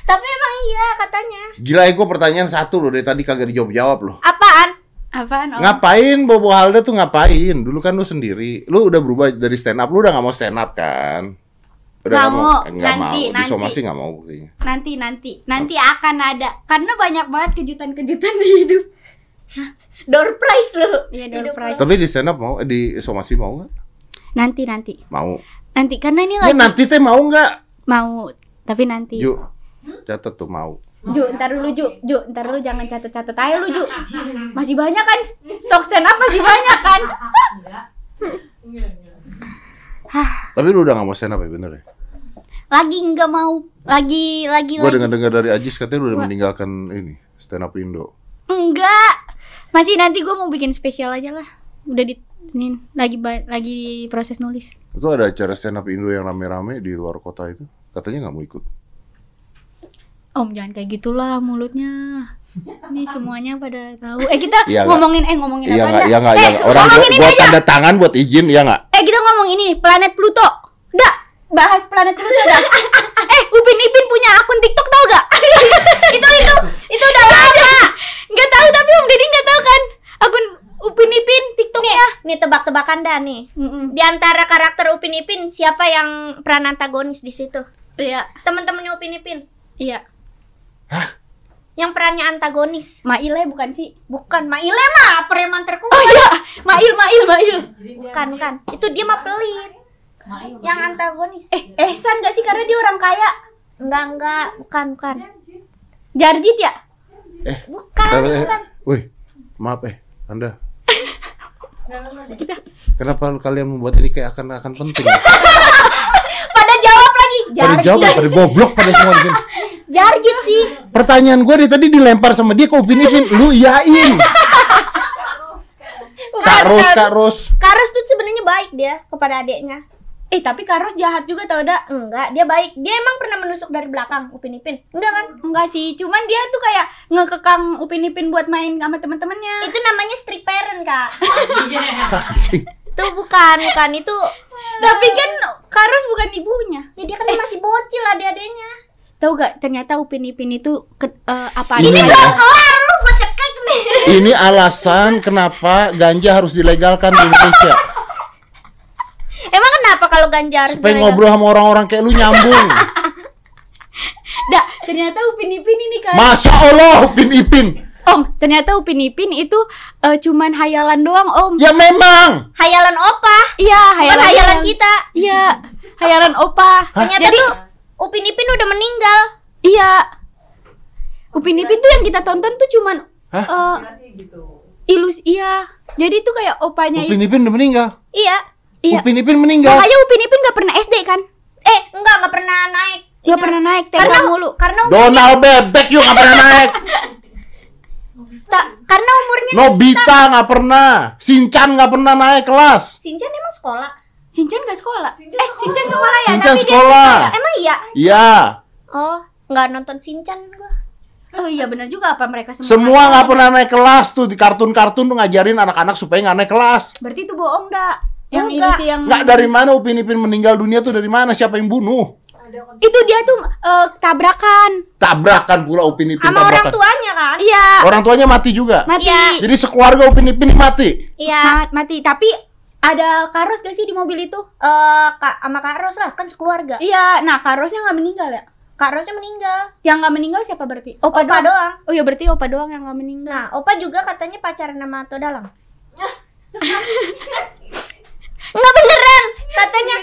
tapi emang iya katanya Gila ya gua pertanyaan satu loh dari tadi kagak dijawab-jawab loh. apaan apaan? Om? Ngapain Bobo Halda tuh ngapain? Dulu kan lu sendiri. Lu udah berubah dari stand up, lu udah nggak mau stand up kan? Udah Nggak nggak mau, nggak nanti, mau. Di nanti. somasi nggak mau buktinya. Nanti nanti nanti akan ada karena banyak banget kejutan-kejutan di hidup. door prize lu Iya, door Hidup prize. Tapi di stand up mau, eh, di somasi mau nggak? Nanti nanti Mau. nanti karena ini Ya lagi nanti teh mau nggak? mau tapi nanti. Ju, catat tuh mau. Ju, ntar dulu Ju, Ju, ntar dulu jangan catet-catet aja lu Ju. Masih banyak kan stok stand up masih banyak kan? Tapi lu udah nggak mau stand up ya bener ya? Lagi nggak mau, lagi lagi Gua dengar-dengar dari Ajis katanya lu udah Gua- meninggalkan ini stand up Indo. Enggak. Masih nanti gue mau bikin spesial aja lah. Udah di ini lagi lagi di proses nulis. Itu ada acara stand up Indo yang rame-rame di luar kota itu. Katanya nggak mau ikut. Om jangan kayak gitulah mulutnya. Ini semuanya pada tahu. Eh kita Iya nggak? ngomongin eh ngomongin Iya apa nggak, aja? iya nggak, eh, iya nggak. Orang gua aja. tanda tangan buat izin, ya nggak? Eh kita ngomong ini planet Pluto. Udah bahas planet Pluto dah. eh Upin Ipin punya akun TikTok tau gak? itu itu itu udah lama. Nggak tahu tapi Om Deddy nggak tahu kan akun Upin Ipin TikToknya. Nih tebak-tebakan dah nih. Mm-mm. Di antara karakter Upin Ipin siapa yang peran antagonis di situ? Iya Teman-temannya Upin Ipin. iya. Yang perannya antagonis. Maile bukan sih? Bukan Maile mah preman terkuat. Oh iya, Mail, Mail, Mail. Bukan, bukan. Itu dia mah pelit. Yang antagonis. Eh, Ehsan gak sih karena dia orang kaya? enggak enggak, bukan, bukan. Jarjit ya? Eh, Bukan, eh, bukan. wih, maaf eh, Anda. Kenapa kalian membuat ini kayak akan akan penting? Pada jawab lagi. Pada jawab, pada goblok pada semua di sini. Jarjit sih. Pertanyaan gue dari tadi dilempar sama dia ke Upin Ipin, lu Ros, Kak Ros. Karos tuh sebenarnya baik dia kepada adiknya. Eh, tapi Karos jahat juga tau dak? Enggak, dia baik. Dia emang pernah menusuk dari belakang Upin Ipin. Enggak kan? Enggak sih, cuman dia tuh kayak ngekekang Upin Ipin buat main sama teman-temannya. Itu namanya strict parent, Kak. Itu bukan, bukan itu. Tapi kan Karos bukan ibunya. Ya dia kan masih bocil adik-adiknya. Tahu gak? Ternyata Upin Ipin itu ke, eh, apa Ini ya. Kelar lu gua cekek nih. Ini alasan kenapa ganja harus dilegalkan di Indonesia. Emang kenapa kalau ganja harus Supaya dilegal? ngobrol sama orang-orang kayak lu nyambung. Dak, ternyata Upin Ipin ini kan. Masya Allah, Upin Ipin. Om, ternyata Upin Ipin itu eh, cuman hayalan doang, Om. Ya memang. Hayalan opa, Iya, bukan hayalan. hayalan kita. Iya, hayalan opa. Ternyata Jadi, tuh Upin Ipin udah meninggal. iya. Upin Ipin tuh yang kita tonton tuh cuman Hah? eh, gitu. ilus iya. Jadi tuh kayak opanya Upin itu. Ipin udah meninggal. Iya. Iya. Upin Ipin meninggal. Makanya Upin Ipin gak pernah SD kan? Eh, enggak, enggak pernah naik. Gak pernah naik Karena mulu. karena Donald Bebek yuk nggak pernah naik. ta- karena umurnya Nobita nggak pernah. Shinchan nggak pernah naik kelas. Shinchan emang sekolah. Shinchan gak sekolah? eh, Shinchan sekolah ya? Shinchan tapi dia- sekolah. Emang iya? Iya. Oh, enggak nonton Shinchan gua. Oh iya benar juga apa mereka semua. Semua nggak pernah naik kelas tuh di kartun-kartun tuh ngajarin anak-anak supaya nggak naik kelas. Berarti itu bohong dak. Yang Enggak. ilusi yang Nggak dari mana Upin Ipin meninggal dunia tuh dari mana? Siapa yang bunuh? Itu dia tuh eh, tabrakan. Tabrakan pula Upin Ipin Sama orang tabrakan. tuanya kan? Iya, Orang tuanya mati juga. mati. Iya. Jadi sekeluarga Upin Ipin mati. Iya. Ma- mati. Tapi ada Karos gak sih di mobil itu? Eh, Kak sama Kak Ros lah, kan sekeluarga. Iya, nah Karosnya nggak meninggal ya? Kak Rosnya meninggal. Yang nggak meninggal siapa berarti? Opa, Opa doang. doang. Oh iya berarti Opa doang yang nggak meninggal. Nah, Opa juga katanya pacaran sama Ato Dalang. Enggak beneran, katanya.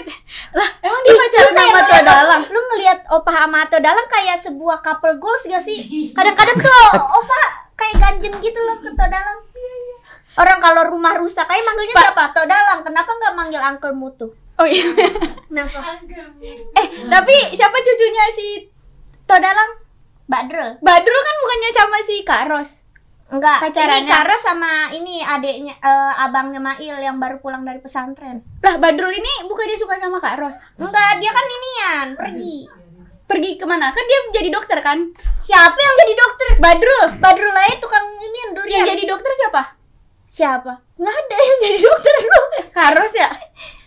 Lah, emang dia pacaran sama ngeliat- Dalang? Lu ngelihat Opa sama Ato Dalang kayak sebuah couple goals gak sih? Kadang-kadang tuh Opa kayak ganjen gitu loh ke Ato Dalang. Orang kalau rumah rusak kayak manggilnya siapa? Ato Dalang. Kenapa nggak manggil Uncle Mutu? Oh iya. Kenapa? eh, tapi siapa cucunya si Tua Dalang? Badrul. Badrul kan bukannya sama si Karos. Enggak, Pacarannya. ini Karo sama ini adiknya eh, abangnya Mail yang baru pulang dari pesantren. Lah, Badrul ini bukannya suka sama Kak Ros? Enggak, dia kan inian, pergi. Pergi ke mana? Kan dia jadi dokter kan? Siapa yang jadi dokter? Badrul. Badrul aja tukang inian durian. Yang jadi dokter siapa? Siapa? Enggak ada yang jadi dokter lu. Karos ya?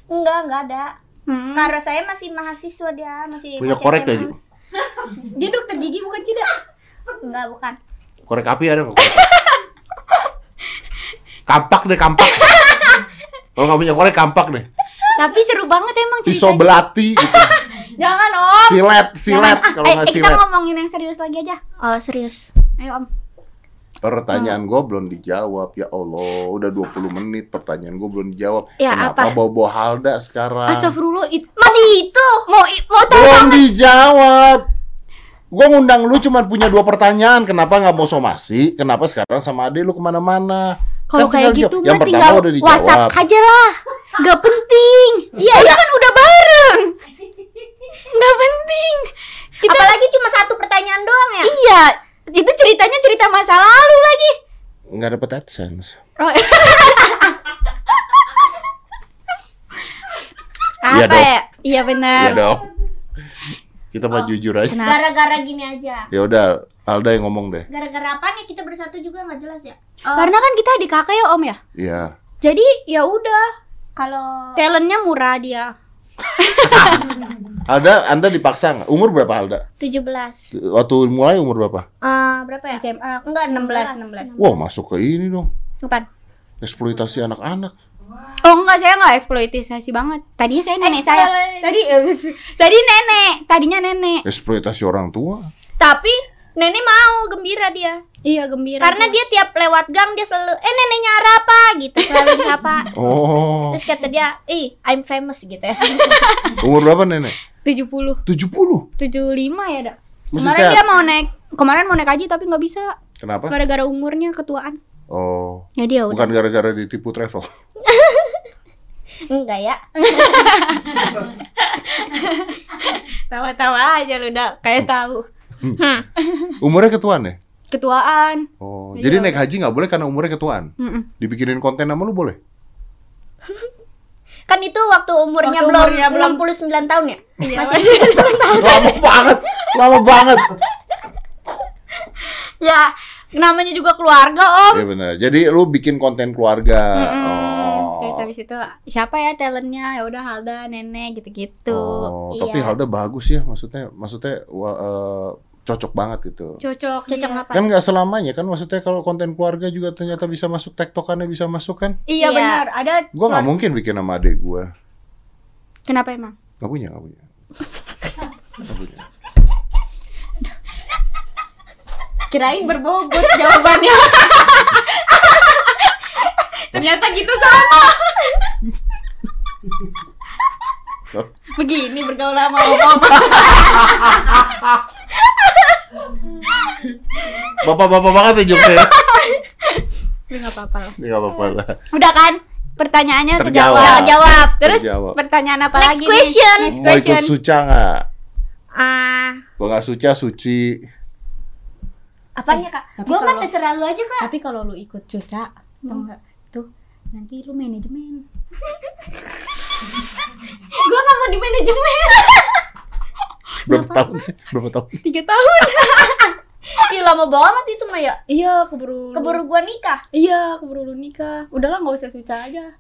Enggak, enggak ada. Hmm. Karo saya masih mahasiswa dia, masih Punya korek gitu. Dia dokter gigi bukan Cida? Enggak, bukan. Korek api ada nggak? Korek? kampak deh kampak. Kalau nggak punya korek kampak deh. Tapi seru banget emang Pisau ceritanya. belati, gitu. Jangan om. silet, silet. Jangan. Kalau eh, nggak eh, kita silet. ngomongin yang serius lagi aja. Oh, serius. Ayo om. Pertanyaan gue belum dijawab ya Allah. Udah 20 menit pertanyaan gue belum dijawab. Ya, Kenapa apa? bawa-bawa Halda sekarang? Astagfirullah itu Masih itu. mau mau tahu Belum dijawab. Gue ngundang lu cuma punya dua pertanyaan. Kenapa nggak mau somasi? Kenapa sekarang sama ade lu ke mana-mana? kalau Kan kayak gitu jawab. Yang pertama tinggal udah dijawab. WhatsApp aja lah. Gak penting. Iya, iya kan udah bareng. Gak penting. Kita Apalagi cuma satu pertanyaan doang ya? iya, itu ceritanya cerita masa lalu lagi. Nggak dapet AdSense. Oh, Iya apa dong. ya? Iya benar. Iya dong. Kita mah Oh. jujur aja. Gara-gara gini aja. Ya udah, Alda yang ngomong deh. Gara-gara apa nih kita bersatu juga nggak jelas ya? Oh, Karena kan kita adik kakak ya om ya. Iya. Jadi ya udah kalau talentnya murah dia. Alda, Anda dipaksa nggak? Umur berapa Alda? 17 Waktu mulai umur berapa? eh berapa ya? SMA Enggak, 16 16. Wah, masuk ke ini dong. Kapan? Eksploitasi anak-anak. Oh enggak, saya enggak eksploitasi banget. Tadinya saya nenek saya. Tadi eh, tadi nenek, tadinya nenek. Eksploitasi orang tua. Tapi nenek mau gembira dia. Iya, gembira. Karena dia tiap lewat gang dia selalu eh neneknya apa gitu selalu sapa. Oh. Terus kata dia, "Ih, I'm famous" gitu ya. Umur berapa nenek? 70 70. 75 ya, Dak. Kemarin sehat. dia mau naik kemarin mau naik haji tapi nggak bisa Kenapa? gara-gara umurnya ketuaan. Oh. Jadi ya udah. Bukan gara-gara ditipu travel. Enggak ya. Tawa-tawa aja lu udah kayak tahu. Hmm. Umurnya ketuaan ya? Ketuaan. Oh, Iya. jadi naik haji nggak boleh karena umurnya ketuaan. Mm-mm. Dibikinin konten sama lu boleh? Kan itu waktu umurnya Waktu belum umurnya belum- 69 tahun ya? Iya, Masih 69 tahun. lama banget, lama banget. ya, namanya juga keluarga, Om. Iya benar. Jadi lu bikin konten keluarga. Mm-mm. Terus Oh. habis itu siapa ya talentnya? Ya udah Halda, Nenek gitu-gitu. Oh, Iya. tapi Halda bagus ya, maksudnya, maksudnya wa- eh, cocok banget gitu. Cocok. Cocok iya. apa? Kan nggak selamanya kan, maksudnya kalau konten keluarga juga ternyata bisa masuk tektokannya bisa masuk kan? Iya, Iya. benar. Ada Gua nggak mungkin bikin sama adik gua. Kenapa emang? Nggak punya, nggak punya. Nggak punya. Kirain berbobot jawabannya. Ternyata gitu sama. Begini bergaul sama om-om. Bapak-bapak banget ya jokesnya. Nggak apa-apa lah. Nggak apa-apa lah. Udah kan? Pertanyaannya Terjawab. terjawab. Jawab. Terus Terjawab. pertanyaan apa Next lagi question. nih? Next Mau ikut question. suca nggak? Ah, Gua nggak suca, suci. Apanya kak? Tapi Gua mah terserah lu aja kak. Tapi kalau lu ikut cuca, tau nggak? Tuh, nanti lu manajemen. Gua nggak mau di manajemen. Berapa tahun sih? Berapa tahun? Tiga tahun. Ih lama banget itu mah ya. Iya, keburu. lu- Keburu gua nikah. Iya, keburu lu nikah. Udahlah nggak usah suca aja.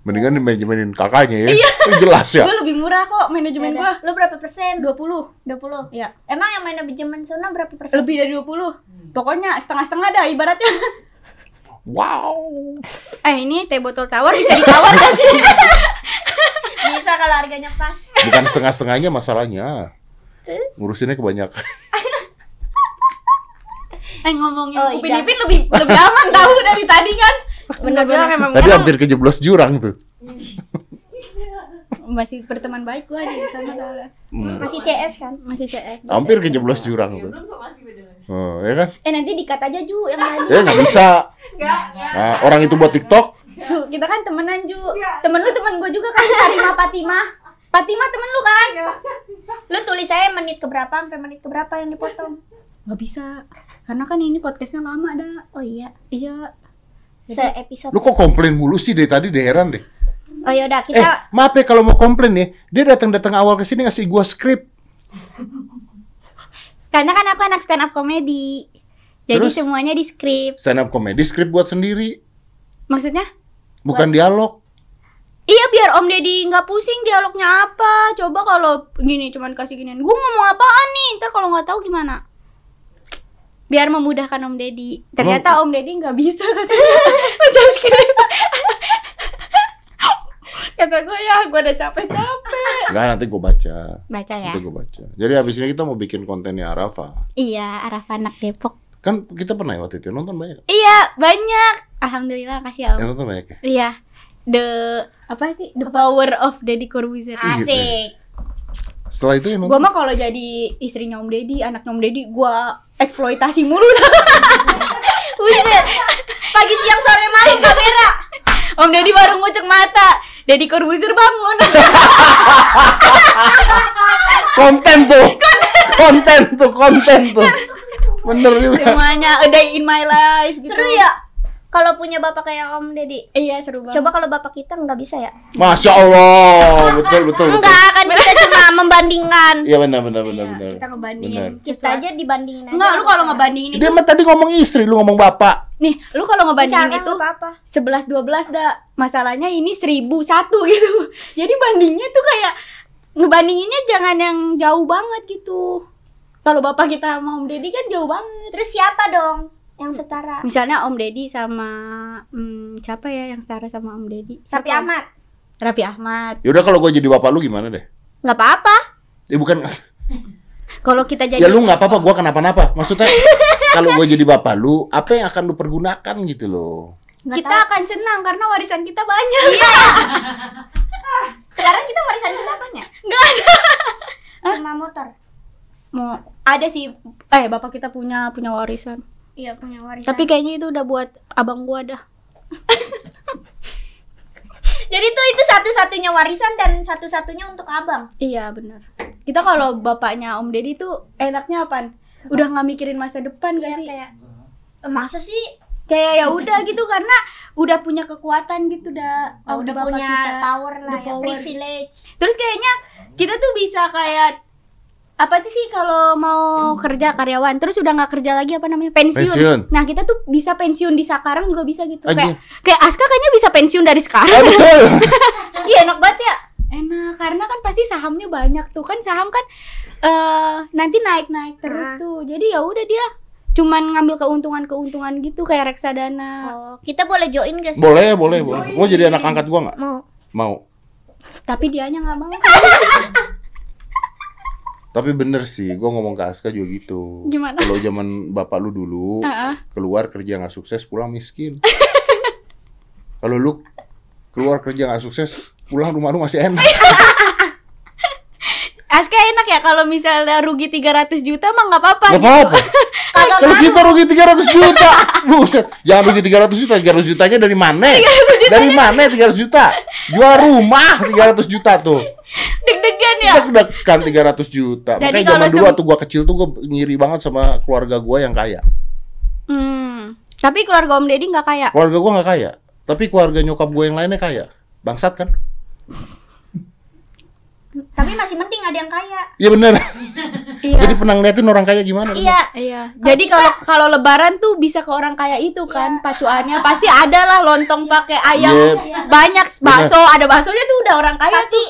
Mendingan di manajemenin kakaknya ya. Jelas ya. Gue lebih murah kok manajemen Yaudah. gua. Lu berapa persen? 20. 20. Iya. Emang yang main manajemen zona berapa persen? Lebih dari 20. Pokoknya setengah-setengah dah ibaratnya. Wow. Eh, ini teh botol tawar bisa ditawar gak sih? Bisa kalau harganya pas. Bukan setengah-setengahnya masalahnya. Ngurusinnya kebanyakan. eh, ngomongin Oh, Upin iya. Ipin lebih lebih aman tahu dari tadi kan. Bener, Gua bilang bener. emang Tadi emang hampir kejeblos jurang tuh. masih berteman baik gua di sana soalnya. Hmm. Masih CS kan? Masih CS. Hampir kejeblos jurang tuh. Belum so masih beda lagi. Oh, ya kan? Eh nanti dikat aja Ju yang tadi. Ya nggak bisa. Enggak. Nah, orang itu buat TikTok. Ju, kita kan temenan Ju. Temen lu temen gua juga kan Karima Fatima. Fatima temen lu kan? Lu tulis saya menit keberapa sampai menit keberapa yang dipotong? Gak bisa. Karena kan ini podcastnya lama dah. Oh iya. Iya. Se-episode. Lu kok komplain mulu sih dari tadi deh heran deh. Oh yaudah Eh, kita maaf ya kalau mau komplain ya, dia datang-datang awal ke sini ngasih gua skrip. Karena kan aku anak stand up komedi. Jadi Terus? semuanya di skrip. Stand up comedy skrip buat sendiri, Maksudnya? bukan dialog. Iya biar Om Deddy nggak pusing dialognya apa. Coba kalau gini cuman kasih ginian. Gue ngomong apaan nih? Ntar kalau nggak tahu gimana? Biar memudahkan Om Deddy. Ternyata Om Deddy nggak bisa katanya baca skrip. Kata gue ya, gue udah capek-capek. Enggak, nanti gua baca. Baca ya. Nanti gua baca. Jadi habis ini kita mau bikin kontennya Arafa. Iya, arah anak Depok. Kan kita pernah ya waktu itu nonton banyak. Iya, banyak. Alhamdulillah kasih Ya Om. nonton banyak ya. Iya. The apa sih? The power of Deddy Corbuzier. asik. Setelah itu ya Gua mah kalau jadi istrinya Om Deddy, anaknya Om Deddy, gua eksploitasi mulu. Buset. Pagi siang sore malam kamera. Om Deddy baru ngucek mata. Deddy Corbuzier bangun. Konten tuh. konten tuh, konten tuh. Bener juga. Semuanya a day in my life gitu. Seru ya? Kalau punya bapak kayak Om Deddy. Iya seru banget. Coba kalau bapak kita nggak bisa ya? Masya Allah, betul betul betul. Enggak, kan kita cuma membandingkan. Iya benar benar benar Iya, benar. kita ngebandingin. Benar. Kita sesuatu. aja dibandingin aja. Enggak, lu kalau ngebandingin itu Dia mah tadi ngomong istri, lu ngomong bapak. nih, lu kalau ngebandingin Misalkan itu apa-apa. 11 12 dah masalahnya ini 1001 gitu. Jadi bandingnya tuh kayak ngebandinginnya jangan yang jauh banget gitu. Kalau bapak kita sama Om Deddy kan jauh banget. Terus siapa dong yang setara? Misalnya Om Deddy sama hmm, siapa ya yang setara sama Om Deddy? Tapi amat. Raffi Ahmad. Yaudah kalau gue jadi bapak lu gimana deh? Nggak apa-apa. Ya bukan Kalau kita jadi ya lu nggak apa-apa, gua kenapa-napa. Maksudnya kalau gue jadi bapak lu, apa yang akan lu pergunakan gitu loh? Nggak kita akan senang karena warisan kita banyak. Sekarang kita warisan kita apa ya? Enggak ada. Cuma motor. Mau ada sih eh bapak kita punya punya warisan. Iya punya warisan. Tapi kayaknya itu udah buat abang gua dah. jadi tuh itu satu-satunya warisan dan satu-satunya untuk abang. Iya benar. Kita kalau bapaknya Om Deddy tuh enaknya apaan? Udah nggak mikirin masa depan gak Iya sih? kayak "Eh, masa sih Kayak ya udah gitu karena udah punya kekuatan gitu dah. Oh, udah punya kita. power lah ya, power. privilege. Terus kayaknya kita tuh bisa kayak apa tuh sih kalau mau kerja karyawan terus udah nggak kerja lagi apa namanya pensiun. Pensiun. Nah kita tuh bisa pensiun di sekarang juga bisa gitu. Anjing. Kayak kayak Aska kayaknya bisa pensiun dari sekarang. betul. Iya enak banget ya. Enak karena kan pasti sahamnya banyak tuh kan saham kan eh nanti naik naik terus tuh. Jadi ya udah dia cuman ngambil keuntungan-keuntungan gitu kayak reksadana. Oh, kita boleh join gak sih? boleh, boleh, boleh. Mau jadi anak angkat gua nggak? Mau. Mau. Tapi dianya nggak mau. Tapi bener sih, gua ngomong ke Aska juga gitu. Gimana? Kalau zaman bapak lu dulu, Heeh. keluar kerja nggak sukses, pulang miskin. Kalau lu keluar kerja nggak sukses, pulang rumah lu masih enak. Aska enak ya kalau misalnya rugi 300 juta mah nggak apa-apa. Gak apa-apa. Kalau kita rugi 300 juta, buset. Jangan rugi 300 juta, 300 jutanya dari mana? Dari mana 300 juta? Jual rumah 300 juta tuh. Deg-degan ya. Kita dekan 300 juta. Jadi Makanya zaman dulu waktu gua kecil tuh gua ngiri banget sama keluarga gua yang kaya. Hmm. Tapi keluarga Om Deddy nggak kaya. Keluarga gua nggak kaya, tapi keluarga nyokap gua yang lainnya kaya. Bangsat kan? Tapi masih mending ada yang kaya. Iya bener. Iya. Jadi pernah ngeliatin orang kaya gimana? Iya. Iya. Jadi kalau kalau lebaran tuh bisa ke orang kaya itu kan pacuannya pasti ada lah lontong pakai ayam. Iya. Banyak bakso, ada baksonya tuh udah orang kaya Pasti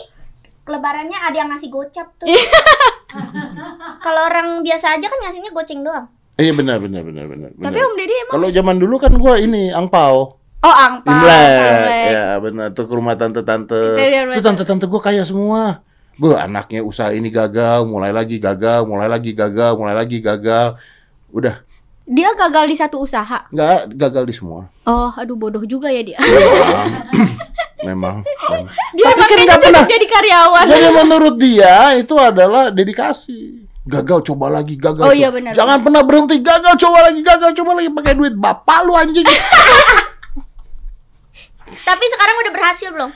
lebarannya ada yang ngasih gocap tuh. Iya. Kalau orang biasa aja kan ngasihnya goceng doang. Iya benar benar benar benar. Tapi benar. Om Deddy emang Kalau zaman dulu kan gua ini angpau. Oh, angpau. Imlek. Imlek. Ya benar tuh ke rumah tante-tante. Itu Tuh tante-tante gua kaya semua. Bu, anaknya usaha ini gagal, mulai lagi gagal, mulai lagi gagal, mulai lagi gagal. Udah, Dia gagal di satu usaha. nggak gagal di semua. Oh, aduh bodoh juga ya dia. Memang. memang. Dia Tapi kan nggak pernah. jadi karyawan. Jadi menurut dia itu adalah dedikasi. Gagal coba lagi, gagal. Oh, iya, benar. Jangan pernah berhenti, gagal coba lagi, gagal coba lagi pakai duit bapak lu anjing. Tapi sekarang udah berhasil belum?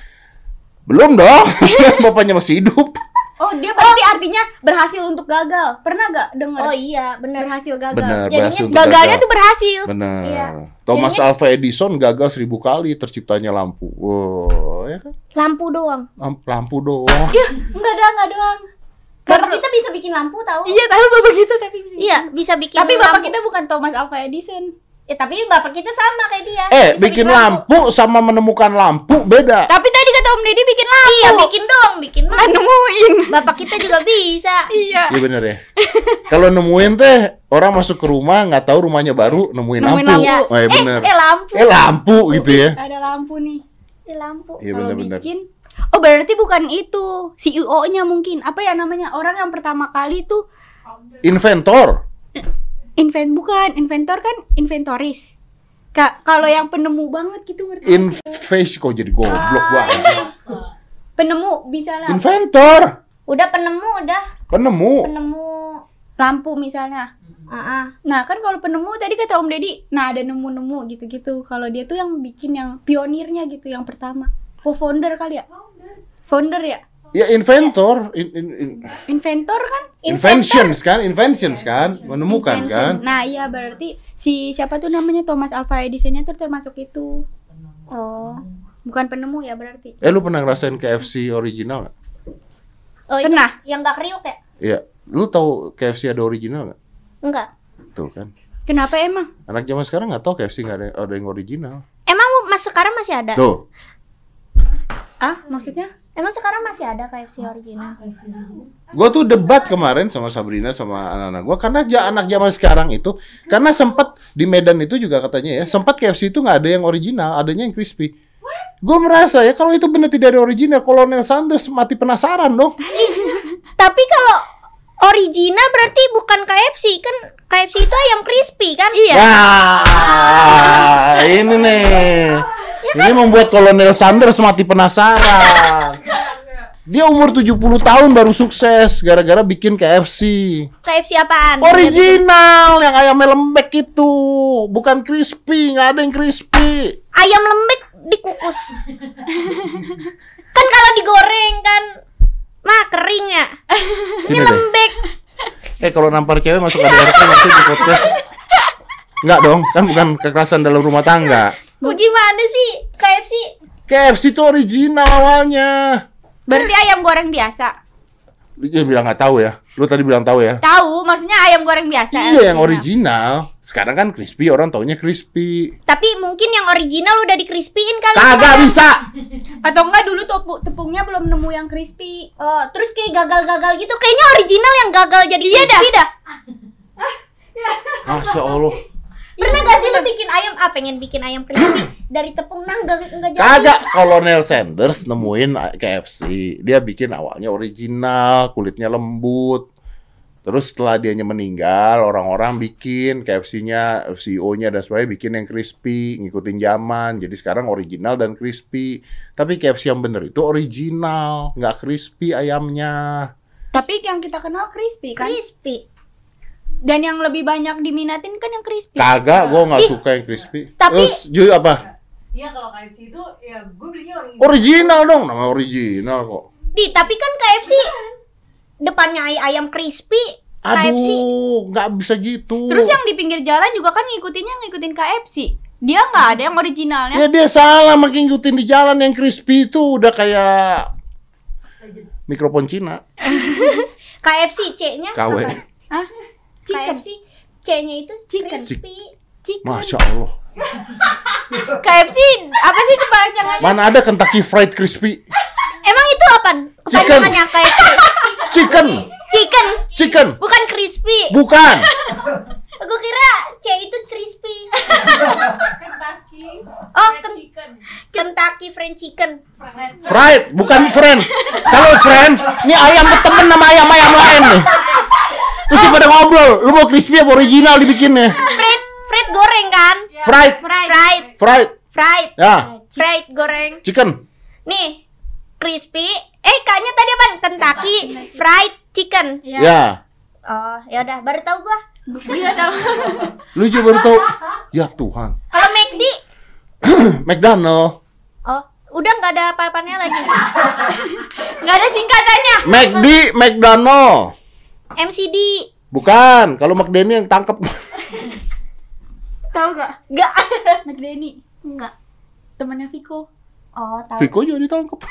Belum dong. Bapaknya masih hidup. Oh, dia berarti artinya berhasil untuk gagal. Pernah gak dengar? Oh iya, bener. berhasil gagal. Benar, Jadinya berhasil Gagalnya gagal. tuh berhasil. Benar. Iya. Thomas Jadinya- Alva Edison gagal seribu kali terciptanya lampu. Wow, ya kan? Lampu doang. Lam- Lampu doang. Ya, enggak ada, enggak doang. Bapak kita bisa bikin lampu tahu? Iya, tahu bapak kita tapi bisa. Iya, bisa bikin Tapi bapak lampu. kita bukan Thomas Alva Edison. Ya, tapi bapak kita sama kayak dia. Eh, Bisa bikin lampu sama menemukan lampu beda. Tapi tadi kata Om Deddy bikin lampu. Iya, bikin dong, bikin lampu. nemuin. Bapak kita juga bisa. Iya. Iya bener ya. Kalau nemuin teh orang masuk ke rumah nggak tahu rumahnya baru nemuin, Nemuin lampu. lampu. Oh, iya bener. Eh, lampu. Eh lampu gitu ya. Ada lampu nih. Eh, lampu. Iya Kalau bener-bener. bikin Oh berarti bukan itu CEO-nya mungkin apa ya namanya orang yang pertama kali tuh Inventor. Invent bukan inventor kan inventoris. Kak kalau yang penemu banget gitu ngerti? sih? Inface kok jadi goblok gua. penemu bisa lah Inventor. Udah penemu, udah Penemu. penemu. lampu misalnya. Ah, ah. Nah kan kalau penemu tadi kata Om Deddy, nah ada nemu-nemu gitu-gitu. Kalau dia tuh yang bikin yang pionirnya gitu yang pertama. Co-founder kali ya? Founder ya? Ya inventor, in- in- in- Inventor kan? inventions kan, inventions kan, menemukan Invention. kan. Nah, iya berarti si siapa tuh namanya Thomas Alva Edison-nya tuh termasuk itu. Oh. Bukan penemu ya berarti. Eh lu pernah ngerasain KFC original nggak? Oh, itu Pernah. yang nggak kriuk ya? Iya, lu tahu KFC ada original nggak? Enggak. Tuh kan. Kenapa emang? Anak zaman sekarang nggak tahu KFC nggak ada, ada yang original. Emang mas sekarang masih ada? Tuh, Ah, maksudnya? Emang sekarang masih ada KFC original? Gua tuh debat kemarin sama Sabrina sama anak-anak gua karena ja, anak zaman sekarang itu karena sempat di Medan itu juga katanya ya sempat KFC itu nggak ada yang original, adanya yang crispy. Gue merasa ya kalau itu benar tidak ada original, Kolonel Sanders mati penasaran dong. Tapi kalau original berarti bukan KFC kan KFC itu ayam crispy kan? Iya. Wah, ini nih. Ini membuat Kolonel Sanders mati penasaran. Dia umur 70 tahun baru sukses gara-gara bikin KFC. KFC apaan? Original yang ayamnya lembek itu, bukan crispy, nggak ada yang crispy. Ayam lembek dikukus. kan kalau digoreng kan mah kering ya. Ini deh. lembek. Eh kalau nampar cewek masuk ADRT masuk di podcast. Enggak dong, kan bukan kekerasan dalam rumah tangga. Bu gimana sih KFC? KFC itu original awalnya. Berarti ayam goreng biasa. Dia bilang nggak tahu ya. Lu tadi bilang tahu ya. Tahu, maksudnya ayam goreng biasa. Iya yang original. Sekarang kan crispy, orang taunya crispy. Tapi mungkin yang original udah dikrispiin kali. Kagak bisa. Atau enggak dulu tepu, tepungnya belum nemu yang crispy. Oh, terus kayak gagal-gagal gitu. Kayaknya original yang gagal jadi crispy dah. Masya Allah. Pernah gak sih lu bikin ayam? Ah, pengen bikin ayam crispy dari tepung nang enggak enggak jadi. Kagak. Kolonel Sanders nemuin KFC. Dia bikin awalnya original, kulitnya lembut. Terus setelah dianya meninggal, orang-orang bikin KFC-nya, CEO-nya dan sebagainya bikin yang crispy, ngikutin zaman. Jadi sekarang original dan crispy. Tapi KFC yang bener itu original, nggak crispy ayamnya. Tapi yang kita kenal crispy kan? Crispy. Dan yang lebih banyak diminatin kan yang crispy. Kagak, gua nggak suka yang crispy. tapi- Terus Ju apa? Iya kalau KFC itu ya gue belinya original. Original dong, nama original kok. Di, tapi kan KFC depannya ay- ayam crispy. KFC. Aduh, nggak bisa gitu. Terus yang di pinggir jalan juga kan ngikutinnya ngikutin KFC. Dia nggak ada yang originalnya. Ya dia salah makin ngikutin di jalan yang crispy itu udah kayak mikrofon Cina. KFC C-nya KW. apa? Hah? Chicken. KFC C-nya itu Chicken. crispy. Chicken. Masya Allah. KFC apa sih kepanjangannya? Mana ada Kentucky Fried Crispy? Emang itu apa? Chicken. Kepanjangannya KFC. Chicken. Chicken, Chicken. bukan crispy. Bukan. Gue kira C itu crispy. Kentucky. Oh, Fried ken- chicken. Kentucky Fried Chicken. Fried, bukan friend. Kalau friend, ini ayam berteman sama ayam-ayam lain nih. Terus dia pada ngobrol, lu mau crispy apa original dibikinnya? Fried, fried goreng kan? Fried, Fried, fried, fried. fried, Ya, fried goreng. chicken. Nih, crispy. Eh, kaknya tadi apa? Kentucky Fried Chicken. Ya. Oh, ya udah, baru tahu gua. Iya sama. Lu juga baru tahu. Ya Tuhan. Kalau McD, McDonald. oh, udah nggak ada apa-apanya lagi. Nggak ada singkatannya. McD, McDonald. MCD. Bukan, kalau McDonald yang tangkep. Tahu nggak? Enggak. McDenny Enggak. temannya Viko. Oh, tahu. Viko juga ditangkep.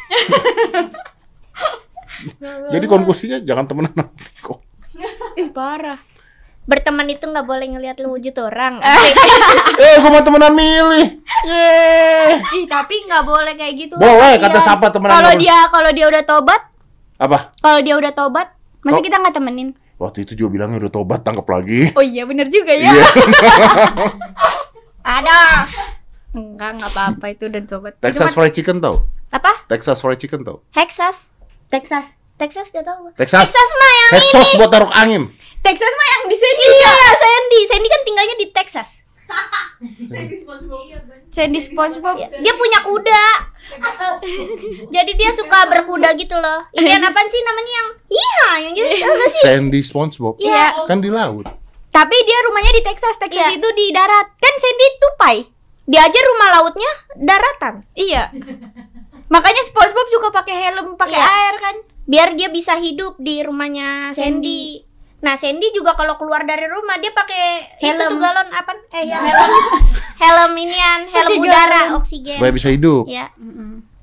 Jadi konklusinya jangan temenan sama Viko. Ih parah. Berteman itu nggak boleh ngelihat lu wujud orang. Eh, gua mau temenan milih. Yeay. Ih tapi nggak boleh kayak gitu. Boleh, kata siapa temenan Kalau dia kalau dia udah tobat, Apa? kalau dia udah tobat, masa Oh. kita nggak temenin? Waktu itu juga bilangnya udah tobat, tangkap lagi. Oh iya bener juga ya. Iya. Ada. Enggak nggak apa-apa itu udah tobat. Texas Cuma- Fried Chicken tau? Apa? Texas Fried Chicken tau? Texas. Texas. Texas gak tahu. Texas. Texas mah yang Texas ini. buat taruh angin. Texas mah yang di sini. Iya, Sandy. Sandy kan tinggalnya di Texas. Saya di SpongeBob. Sandy SpongeBob. Dia punya kuda. Jadi dia suka berkuda gitu loh. Ikan apa sih namanya yang iya yang gitu sih? Sandy SpongeBob. Iya. Kan di laut. Tapi dia rumahnya di Texas. Texas Iya. itu di darat. Kan Sandy tupai. Dia aja rumah lautnya daratan. Iya. Makanya SpongeBob juga pakai helm, pakai Iya. air kan. biar dia bisa hidup di rumahnya Sandy. Nah, Sandy juga kalau keluar dari rumah dia pakai itu Helm. tuh galon apa? Eh ya, helm. helm inian, helm udara galon. oksigen. Supaya bisa hidup. Ya.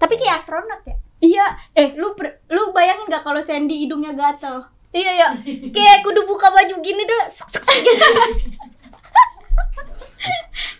Tapi kayak astronot ya. Iya, eh lu lu bayangin gak kalau Sandy hidungnya gatel? Iya ya. Kayak kudu buka baju gini deh. sek, sek, sek, gitu.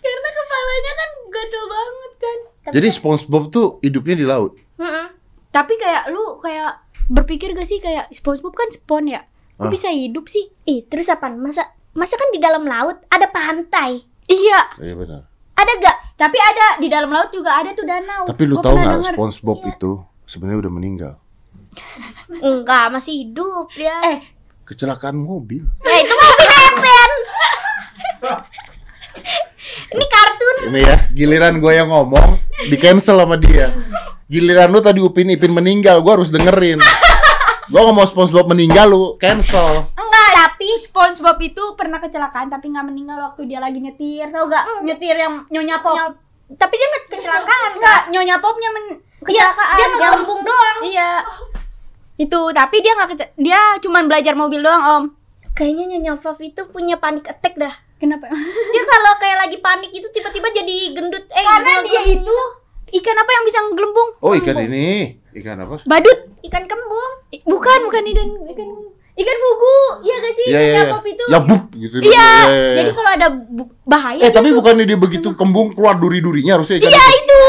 Karena kepalanya kan gatel banget kan. Jadi SpongeBob tuh hidupnya di laut. Mm-mm. Tapi kayak lu kayak berpikir gak sih kayak SpongeBob kan spon ya? Kok Ah. bisa hidup sih? Ih, terus apa? Masa masa kan di dalam laut ada pantai. Iya, Iya benar. Ada gak? tapi ada di dalam laut juga ada tuh danau. Tapi lu Gua tahu nggak. SpongeBob Iya. itu sebenarnya udah meninggal. Enggak, masih hidup dia. Eh, Kecelakaan mobil. Ya itu mobil Evan. Ini kartun. Ini ya, giliran gue yang ngomong, di cancel sama dia. Giliran lu tadi Upin Ipin meninggal, gue harus dengerin. Gue ngomong SpongeBob meninggal, lu cancel. enggak, tapi SpongeBob itu pernah kecelakaan tapi nggak meninggal waktu dia lagi nyetir. Tahu gak? Hmm. Nyetir yang nyonya pop. Nyop- Tapi dia nggak kecelakaan Enggak, kan? nyonya popnya men Iya, kecelakaan. dia Yang- ngelembung doang. Iya. Itu, tapi dia nggak kece- dia cuman belajar mobil doang, Om. Kayaknya Nyonya Pop itu punya panic attack dah. Kenapa? Dia kalau kayak lagi panik itu tiba-tiba jadi gendut. Eh, Karena dia itu ikan apa yang bisa ngelembung? Oh ikan ini, ikan apa? Badut. ikan kembung. Bukan, bukan ikan ikan ikan fugu. Iya gak sih? Iya iya. Nyonya iya. Pop itu. Ya buk gitu. Iya. Iya. Jadi kalau ada bu- bahaya Eh tapi bukannya dia begitu kembung keluar duri-durinya harusnya ikan Iya itu. itu.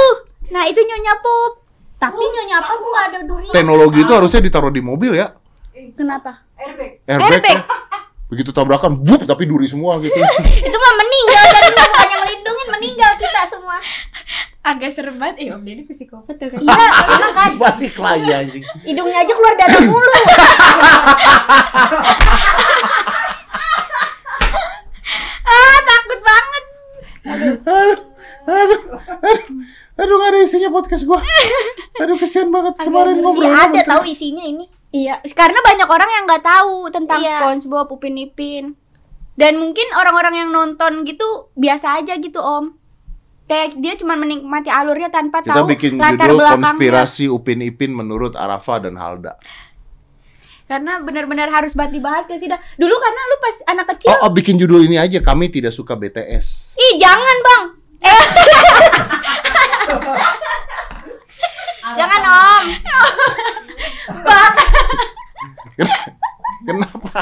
Nah, itu Nyonya Pop. Tapi Nyonya Pop nggak ada duri. Teknologi itu harusnya ditaruh di mobil ya. Kenapa? Airbag. Airbag. Airbag. ya. Begitu tabrakan, bup tapi duri semua gitu. itu mah meninggal dari bukan yang melindungin meninggal kita semua. Agak serem banget. Eh, Om Deddy psikopat tuh kan. Iya, emang kan Balik lagi anjing. hidungnya aja keluar dada mulu. ah, takut banget. Aduh, aduh, aduh, aduh gak ada isinya podcast gua. Aduh kesian banget kemarin ngobrol. Iya ada tahu isinya ini. Iya, karena banyak orang yang nggak tahu tentang Iya. SpongeBob, Upin Ipin. Dan mungkin orang-orang yang nonton gitu biasa aja gitu, Om. Kayak dia cuma menikmati alurnya tanpa Kita tahu bikin latar judul belakangnya. konspirasi Upin Ipin menurut Arafa dan Halda. Karena benar-benar harus banget dibahas sih dah. Dulu karena lu pas anak kecil Oh, oh, bikin judul ini aja. Kami tidak suka BTS. Ih, jangan, Bang. Eh. jangan, Om. Kenapa?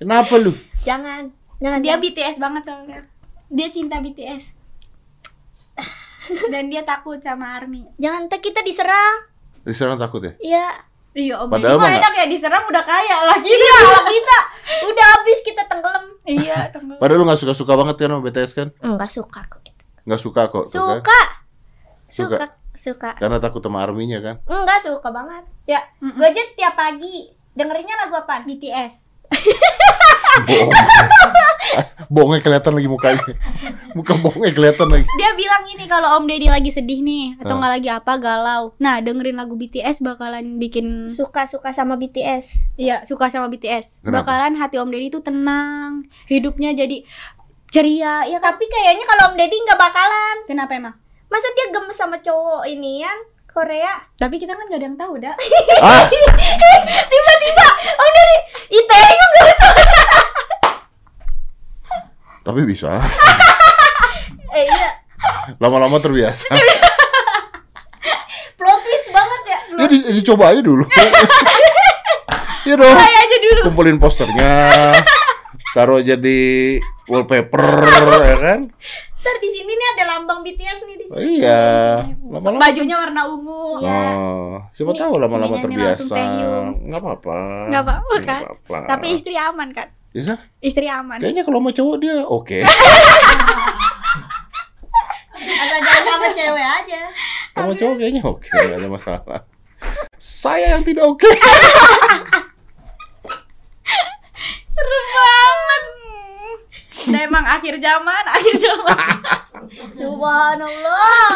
Kenapa lu? Jangan. Jangan dia dia BTS banget soalnya. Dia cinta BTS. Dan dia takut sama ARMY. jangan ntar kita diserang. Diserang takut ya? Iya. Iya, Om. Padahal mah enak ya diserang udah kaya lagi. Iya, kita udah habis kita tenggelam. iya, tenggelam. Padahal lu gak suka-suka banget kan sama BTS kan? Enggak suka kok. Gak suka kok. kan? Suka. Suka. Suka. Suka. Karena takut sama arminya kan? Enggak suka banget. Ya, Mm-mm. gue aja tiap pagi dengerinnya lagu apa? BTS. Bohong. bohongnya kelihatan lagi mukanya. Muka bohongnya kelihatan lagi. Dia bilang ini kalau Om Deddy lagi sedih nih atau Ah. nggak lagi apa galau. Nah, dengerin lagu BTS bakalan bikin Suka-suka sama BTS. iya, suka sama BTS. Kenapa? Bakalan hati Om Deddy tuh tenang, hidupnya jadi ceria ya kan? Tapi kayaknya kalau Om Deddy nggak bakalan. Kenapa emang? Masa dia gemes sama cowok ini kan? Korea. Tapi kita kan gak ada yang tahu, dah. Ah, Tiba-tiba Om Deddy ITE nggak usah. tapi bisa. Eh iya, Lama-lama terbiasa. plot twist banget ya. Ya di, dicoba aja dulu. Iya dong. Kayak aja dulu. Kumpulin posternya. Taruh jadi wallpaper ya kan? Ntar di sini nih ada lambang BTS nih di Oh, sini. iya. Lama-lama. Bajunya warna ungu. Oh, siapa Nih, tahu lama-lama terbiasa. Taehyung. Nggak apa-apa. Nggak apa-apa, kan? apa-apa. Tapi istri aman kan? Bisa? Istri aman. Kayaknya kalau sama cowok dia oke. Asal jangan sama cewek aja. Sama cowok kayaknya oke, nggak ada masalah. Saya yang tidak oke. Seru banget. Udah emang akhir zaman, akhir zaman. Subhanallah.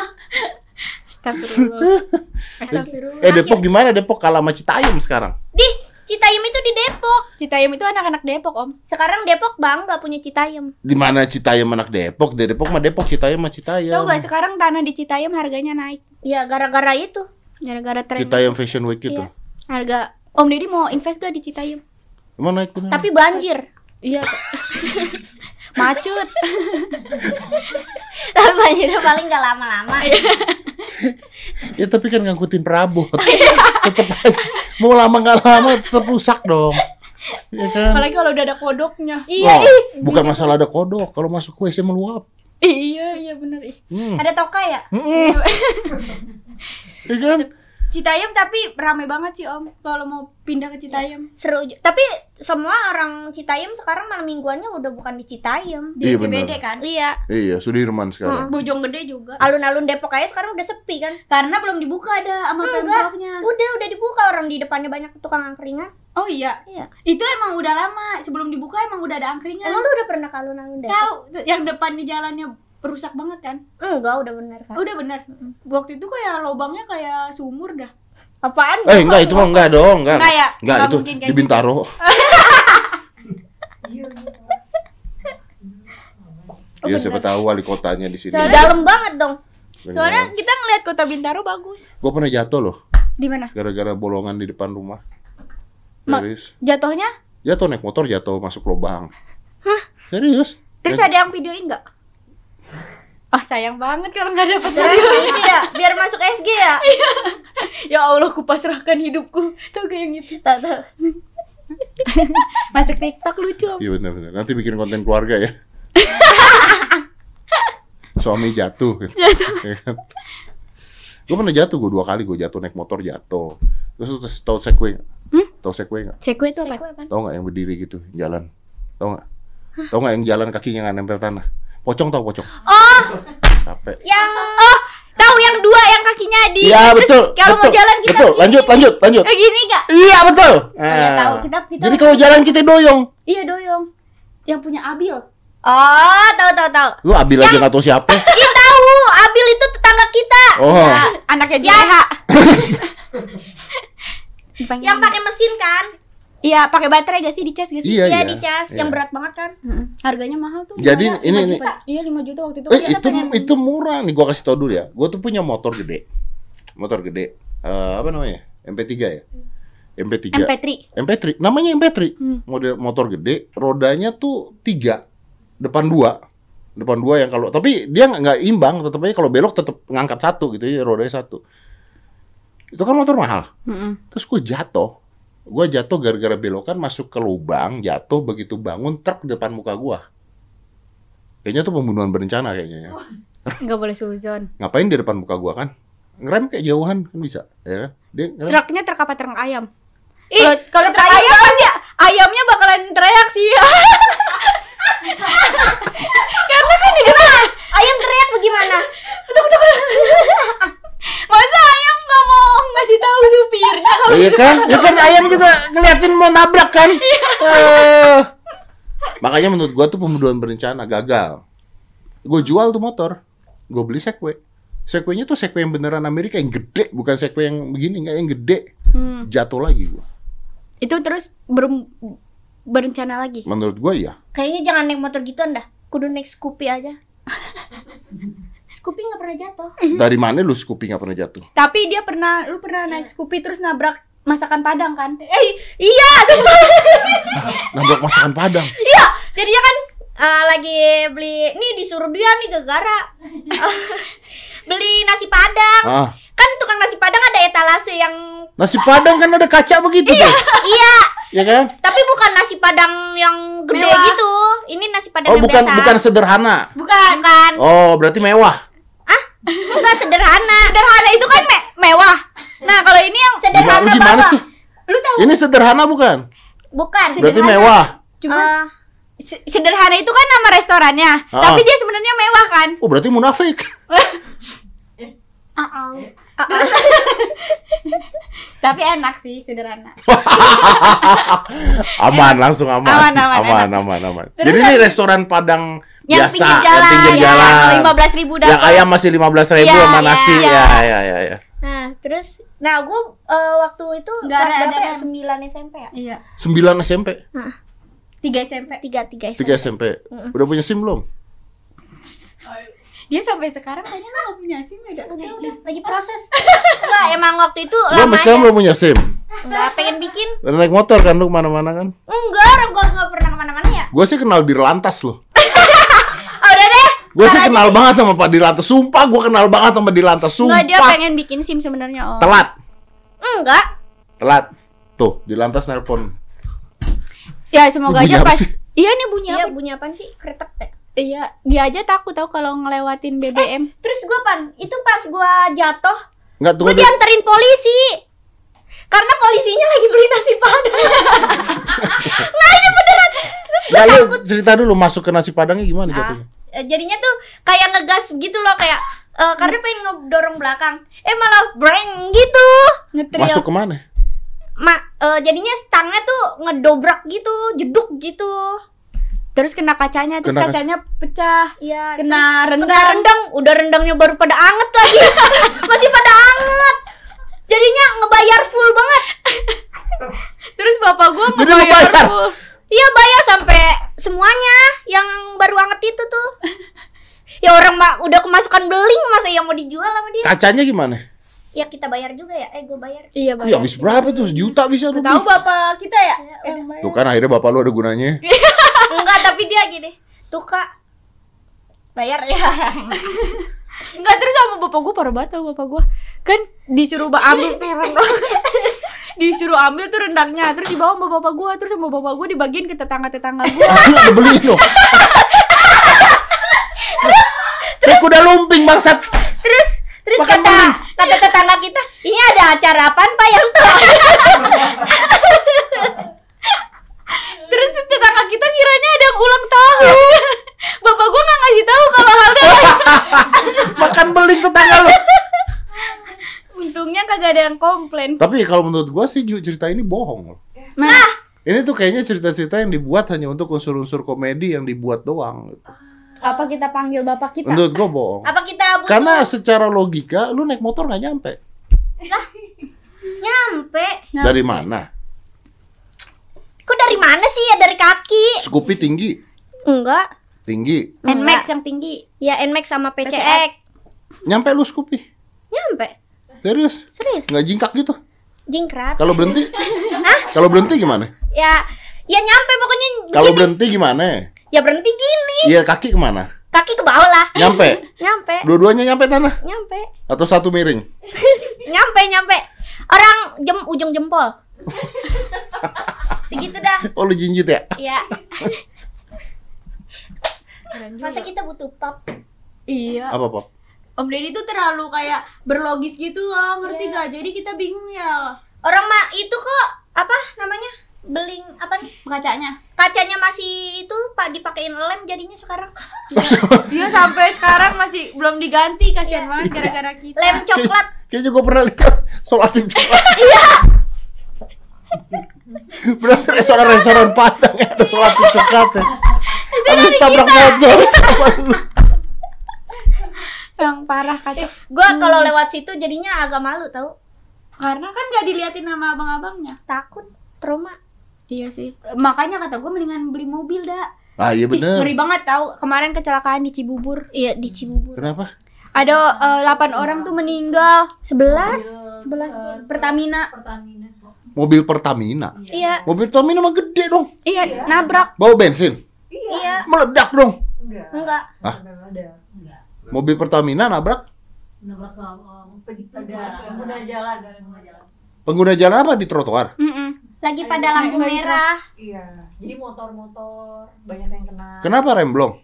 Astagfirullah. Astagfirullah. Eh Depok gimana? Depok kalah sama Citayam sekarang. Di Citayam itu di Depok. Citayam itu anak-anak Depok, Om. Sekarang Depok bangga punya Citayam. Di mana Citayam anak Depok? Di Depok mah Depok, Citayam mah Citayam. Tahu gak sekarang tanah di Citayam harganya naik Ya gara-gara itu. gara-gara tren Citayam Fashion Week itu. Iya. harga Om Deddy mau invest gak di Citayam? Emang naik? Tapi banjir. Iya. Macut. Tapi banjirnya paling nggak lama-lama. Ya tapi kan ngangkutin perabot. tetep aja. Mau lama nggak lama tetap rusak dong. Ya kan? Apalagi kalau udah ada kodoknya. Iya, Wah, bukan masalah ada kodok. Kalau masuk ke WC meluap. Iya, iya bener. ih. Hmm. Ada toka ya? Mm-mm. Ya kan? Citayam tapi rame banget sih Om kalau mau pindah ke Citayam. Seru. ju- Tapi semua orang Citayam sekarang malam mingguannya udah bukan di Citayam. Di Iya, CBD bener. kan. Iya. Iya, Sudirman sekarang. Bojonggede juga. Alun-alun Depok aja sekarang udah sepi kan? Karena belum dibuka ada sama pemprovnya. Udah, udah dibuka orang di depannya banyak tukang angkringan. Oh iya. Iya. Itu emang udah lama. Sebelum dibuka emang udah ada angkringan. Emang lu udah pernah ke alun-alun Depok? tahu yang depannya jalannya rusak banget kan? Enggak, udah bener kan. Udah bener. Waktu itu kayak lubangnya kayak sumur dah. Apaan? Eh, enggak itu mah enggak dong, enggak. Enggak ya? Enggak Enggak itu di Bintaro. Iya, siapa tahu wali kotanya di sini. Soalnya- Dalam banget dong. Soalnya kita ngeliat kota Bintaro bagus. Gue pernah jatuh loh, Di mana? gara-gara bolongan di depan rumah. Ma- Serius. Jatuhnya? Jatuh naik motor jatuh masuk lubang. Serius. Terus ada yang videoin nggak? Oh sayang banget kalau nggak dapet itu ya, biar masuk SG ya. ya Allah kupasrahkan hidupku. Tuh kayak gitu. Tahu tahu. Masuk TikTok lucu. Iya benar-benar. Nanti bikin konten keluarga ya. Suami jatuh. Gitu. gue pernah jatuh gue dua kali gue jatuh naik motor jatuh. Terus terus tahu segway? Hmm? Tahu segway nggak? Sekue itu apa? Tahu nggak yang berdiri gitu jalan? Tahu nggak? Tahu nggak yang jalan kakinya nggak nempel tanah? Pocong tahu pocong? Oh, Capek. Yang oh, tahu yang dua yang kakinya di. Iya terus betul. Kalau mau betul, jalan kita betul. begini. Lanjut lanjut lanjut. Kayak gini gak? Iya betul. Iya Ah. tahu kita kita. Jadi kalau jalan kita doyong. Iya doyong. Yang punya Abil. Oh, tahu tahu tahu. Lu Abil aja nggak tahu siapa. Ih tahu, Abil itu tetangga kita. Oh. Ya, anaknya JH. Yang pakai mesin kan? Iya, pakai baterai gak sih dicas gak sih? Iya, Iya, iya. di cas, yang Iya. berat banget kan? Mm-mm. Harganya mahal tuh. Jadi Soalnya ini- lima ini- juta. Iya 5 juta waktu itu. Eh Kita itu pengen- itu murah nih gua kasih tau dulu ya. Gua tuh punya motor gede. Motor gede. Eh, apa namanya? MP3 ya? MP3. MP3. MP3. Namanya MP3. Hmm. Model motor gede, rodanya tuh tiga, depan dua, depan dua yang kalau tapi dia nggak nggak imbang, tetap aja kalau belok tetap ngangkat satu gitu ya, rodanya satu. Itu kan motor mahal. Mm-mm. Terus gue jatuh. Gue jatuh gara-gara belokan masuk ke lubang, jatuh begitu bangun truk depan muka gua. Kayaknya tuh pembunuhan berencana kayaknya ya. Nggak boleh suzon. Ngapain di depan muka gua kan? Ngerem kayak jauhan kan bisa, ya kan? Dia ngerem. Truknya truk apa truk ayam? Ih, Kalau kalau truk ayam pasti ayamnya bakalan teriak sih. Karena kan di. Ayam teriak bagaimana? Masa ayam nggak mau ngasih tahu supirnya kalau Iya kan? Ya kan ayam juga ngeliatin mau nabrak kan? Eh. Makanya menurut gua tuh pembunuhan berencana gagal. Gue jual tuh motor. Gue beli Segway. Segway-nya tuh Segway yang beneran Amerika yang gede, bukan Segway yang begini, nggak yang gede. Hmm. Jatuh lagi gua. Itu terus ber- berencana lagi. Menurut gua ya. Kayaknya jangan naik motor gituan dah. Kudu naik Scoopy aja. Scoopy nggak pernah jatuh. Dari mana lu Scoopy nggak pernah jatuh? Tapi dia pernah, lu pernah naik Scoopy terus nabrak masakan Padang kan? Eh, iya, sumpah. Nabrak masakan Padang. iya. Jadinya kan eh, lagi beli nih disuruh dia nih ke Gara. beli nasi Padang. Ah, Kan tukang nasi Padang ada etalase yang nasi Padang kan ada kaca begitu tuh. iya, Ya kan? tapi bukan nasi Padang yang gede Mewah. gitu. Ini nasi Padang Oh, yang bukan biasa. bukan sederhana. Bukan. Bukan. Oh, berarti mewah. Enggak sederhana. Sederhana itu kan me- mewah. Nah, kalau ini yang Sederhana lu gimana sih? lu tahu Ini sederhana bukan? Bukan. Berarti Sederhana. mewah. cuma se- sederhana itu kan nama restorannya, Ah. tapi dia sebenarnya mewah kan? Oh, berarti munafik. Tapi enak sih sederhana. aman, langsung aman. Aman, aman, aman, aman, aman. Jadi ini restoran Padang Yang biasa, pinggir yang jalan, pinggir ya, jalan. Lima belas ribu Yang dapat. ayam masih lima belas ribu Iya, sama iya, nasi. iya. Ya, ya, ya, ya. Nah, terus nah gue waktu itu Nggak kelas ada- berapa ya? 9 SMP ya? Iya. Sembilan SMP, Tiga SMP. 3 3 SMP. tiga SMP. Udah punya SIM belum? Dia sampai sekarang kayaknya nggak punya SIM ya. Dak? Udah, udah, lagi proses. Enggak, emang waktu itu Lu sampai sekarang lamanya belum punya SIM. enggak pengen bikin. Udah naik motor kan lu ke mana-mana kan? Enggak, orang gua enggak pernah ke mana-mana ya. Gue sih kenal Dirlantas loh. Gue sih kenal banget sama Pak Dirlantas. Sumpah gue kenal banget sama Dirlantas. Nggak, dia Sumpah. pengen bikin SIM sebenarnya. Oh. Telat. Enggak. Telat. Tuh, Dirlantas nelpon. Ya semoga aja apa pas. sih? Iya nih bunyi Iya, apa? bunyi apaan sih? Kretek deh. Iya, dia aja takut tahu kalau ngelewatin BBM. Terus gua pan, itu pas gua jatuh, Enggak gua deh. dianterin polisi. Karena polisinya lagi beli nasi padang. nah, ini beneran. Terus Nggak, lu takut. cerita dulu masuk ke nasi padangnya gimana Ah, jatuhnya? Eh, jadinya tuh kayak ngegas gitu loh kayak eh, karena pengen ngedorong belakang. Eh malah breng gitu. Ngetril. Masuk ke mana? Ma, eh, jadinya stangnya tuh ngedobrak gitu, jeduk gitu. Terus kena kacanya, terus Kena kaca- kacanya pecah. Iya, Kena rendang. Kena rendang, udah rendangnya baru pada anget lagi. Masih pada anget. Jadinya ngebayar full banget. Terus bapak gua ngebayar bayar? full. Iya bayar sampai semuanya yang baru anget itu tuh. ya orang mah udah kemasukan beling masa yang mau dijual sama dia. Kacanya gimana? Ya kita bayar juga ya. Eh gue bayar. Iya, Ya habis berapa tuh? Sejuta bisa Tahu lebih. bapak kita ya? Ya, bayar. Tuh kan akhirnya bapak lu ada gunanya. Enggak, tapi dia gini. Tuh kak, bayar ya. Enggak terus sama bapak gua parah banget tau bapak gua. Kan disuruh ambil disuruh ambil tuh rendangnya terus dibawa sama bapak gua terus sama bapak gua dibagiin ke tetangga-tetangga gua. Lu udah beliin loh. Kayak kuda lumping bangsat. terus terus Makan kata beling. kata tetangga kita, ini ada acara apaan pak yang tuh? Terus tetangga kita kiranya ada yang ulang tahun. bapak gua nggak ngasih tahu kalau halnya Makan beling tetangga lu. untungnya kagak ada yang komplain. Tapi kalau menurut gua sih cerita ini bohong loh. Nah, Ini tuh kayaknya cerita-cerita yang dibuat hanya untuk unsur-unsur komedi yang dibuat doang. apa kita panggil bapak kita? Menurut gua bohong. Apa kita butuh Karena secara logika lu naik motor nggak nyampe. nyampe? Nah. Dari mana? Kok dari mana sih ya dari kaki? Scoopy tinggi, Enggak. tinggi. Nmax yang tinggi. Ya Nmax sama PCX. PCX. Nyampe lu Scoopy. Nyampe. Serius? Serius? Nggak jingkak gitu. Jingkrat. Kalau berhenti? Kalau berhenti gimana? Ya ya nyampe pokoknya Kalau berhenti gimana? ya berhenti gini. Iya kaki ke mana? Kaki ke bawah lah. Nyampe. Nyampe. Dua-duanya nyampe tanah Nyampe. atau satu miring? nyampe nyampe. Orang jem ujung jempol. Segitu dah. Oh lu jinjit ya? Ya. Masa kita butuh pap? Iya. Apa Pop? Om Deddy tuh terlalu kayak berlogis gitu loh, ngerti Iya. gak? Jadi kita bingung ya Orang mah itu kok apa namanya? Beling apa nih? kacanya. Kacanya masih itu Pak dipakein lem jadinya sekarang. Dia sampai sekarang masih belum diganti, kasihan Iya. banget gara-gara kita. Lem coklat. Kayaknya gue pernah lihat sholat coklat. Iya. Berarti restoran-restoran Padang ya ada sholat coklat ya. Habis tabrak motor. Yang parah kacau. Gua kalau lewat situ jadinya agak malu tau Karena kan gak diliatin sama abang-abangnya. Takut trauma. Iya sih. Makanya kata gue mendingan beli mobil dah. Ah iya Ih, bener. ngeri banget tahu. Kemarin kecelakaan di Cibubur. Iya di Cibubur. Kenapa? Ada eh, 8 orang tuh meninggal. 11 11 Pertamina. Pertamina. Mobil Pertamina. Iya. Mobil Pertamina mah gede dong. Iya, nabrak. Bawa bensin. Iya. Meledak dong. Enggak. Enggak. Ah. Mobil Pertamina nabrak Nabrak ke um, ada pengguna jalan, pengguna jalan. pengguna jalan apa di trotoar? Mm-mm. Lagi pada Ada lampu merah. Iya. Jadi motor-motor banyak yang kena. Kenapa remblong?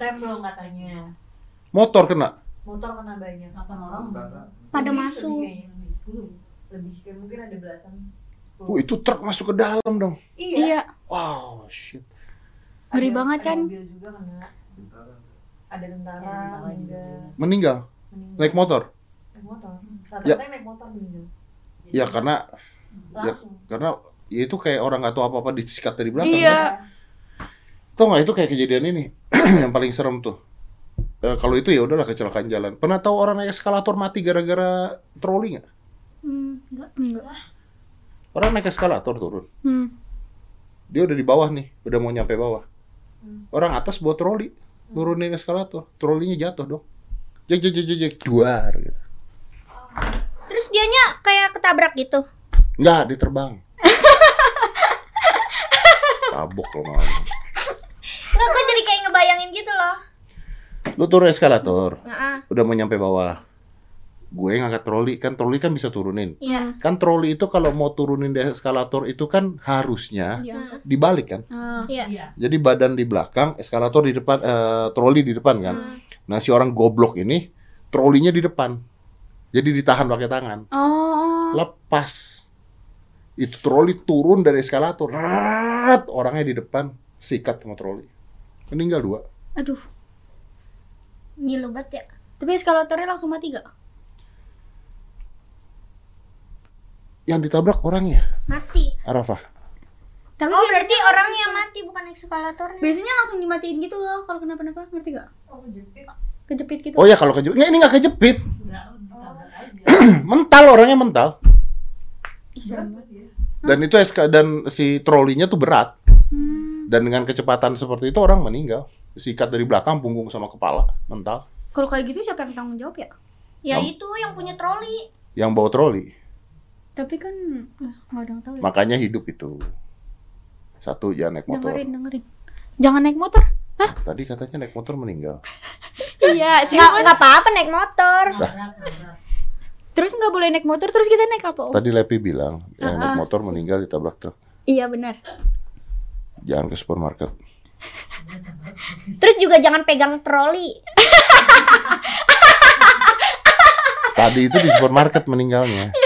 Rem belum katanya. Motor kena. Motor kena banyak. 8 orang. Pada Lebih, masuk. Lebih lebih 10. Lebih kayak mungkin ada belasan. Oh, itu truk masuk ke dalam dong. Iya. Iya. Wow, shit. Ngeri banget kan? mobil juga kena. Ada tentara meninggal. Meninggal. Meninggal. Naik motor. Naik motor. Ya. Rata-rata naik motor meninggal. Ya karena ya, Langsung. karena ya itu kayak orang nggak tahu apa-apa disikat dari belakang. Iya. kan? Tau nggak itu kayak kejadian ini yang paling serem tuh. Eh, kalau itu ya udahlah kecelakaan jalan. Pernah tahu orang naik eskalator mati gara-gara troli nggak? Hmm, enggak, enggak. Orang naik eskalator turun. Hmm. Dia udah di bawah nih, udah mau nyampe bawah. Hmm. Orang atas bawa troli, turunin eskalator, trolinya jatuh dong. jek jek jek jek, jek juar gitu. Terus dianya kayak ketabrak gitu. Enggak, diterbang. Tabok lo malah. Enggak, gue jadi kayak ngebayangin gitu loh. Lu turun eskalator, Heeh. udah mau nyampe bawah. Gue ngangkat troli, kan troli kan bisa turunin. Iya. Kan troli itu kalau mau turunin di eskalator itu kan harusnya Iya. dibalik kan. Oh. Iya. Iya. Jadi badan di belakang, eskalator di depan, eh, troli di depan kan. Nah si orang goblok ini, trolinya di depan. Jadi ditahan pakai tangan. Oh. Lepas. Itu troli turun dari eskalator. Rat, orangnya di depan, sikat sama troli. Meninggal dua. Aduh. Gila banget ya. Tapi eskalatornya langsung mati gak? Yang ditabrak orangnya, Mati. Arafah. Tapi Oh, berarti orangnya yang mati bukan eskalatornya. biasanya langsung dimatiin gitu loh kalau kenapa-napa, ngerti gak? Oh, jepit. Kejepit gitu. Oh ya kalau kejepit, nggak ini nggak kejepit, aja. mental orangnya mental. Ya. Dan itu SK dan si trolinya tuh berat. Hmm. Dan dengan kecepatan seperti itu orang meninggal. Sikat dari belakang, punggung sama kepala, mental. Kalau kayak gitu siapa yang tanggung jawab ya? Ya Am- itu yang punya troli. Yang bawa troli, Tapi kan ah, nggak ada yang tahu ya. makanya hidup itu. Satu jangan naik motor. Dengerin, dengerin. Jangan naik motor. Tadi katanya naik motor meninggal. Iya, Nggak cuman nggak apa-apa naik motor. Terus nggak boleh naik motor, terus kita naik apa? Om? Tadi Lepi bilang yang naik Ah, motor meninggal ditabrak truk. Iya benar. Jangan ke supermarket. Terus juga jangan pegang troli. Tadi itu di supermarket meninggalnya.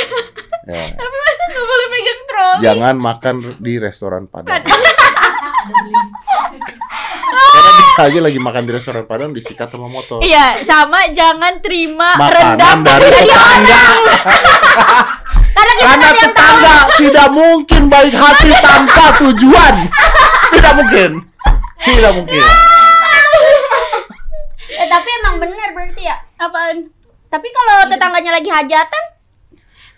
Ya. Tapi masa nggak boleh pegang troli? Jangan makan di restoran Padang. Ada beli. Karena bisa aja lagi makan di restoran Padang disikat sama motor. Iya, sama jangan terima Makanan rendang dari tetangga. Karena kita Karena tetangga tidak mungkin baik hati tanpa tujuan. Tidak mungkin. Tidak mungkin. eh, tapi emang benar berarti ya. apaan? Tapi kalau tetangganya lagi hajatan,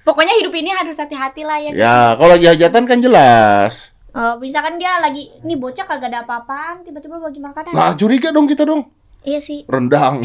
Pokoknya hidup ini harus hati-hati lah ya. Ya, kalau lagi hajatan kan jelas. eh, misalkan dia lagi nih bocah kagak ada apa-apaan, tiba-tiba bagi makanan. Nah, curiga dong kita dong. Iya sih. Rendang.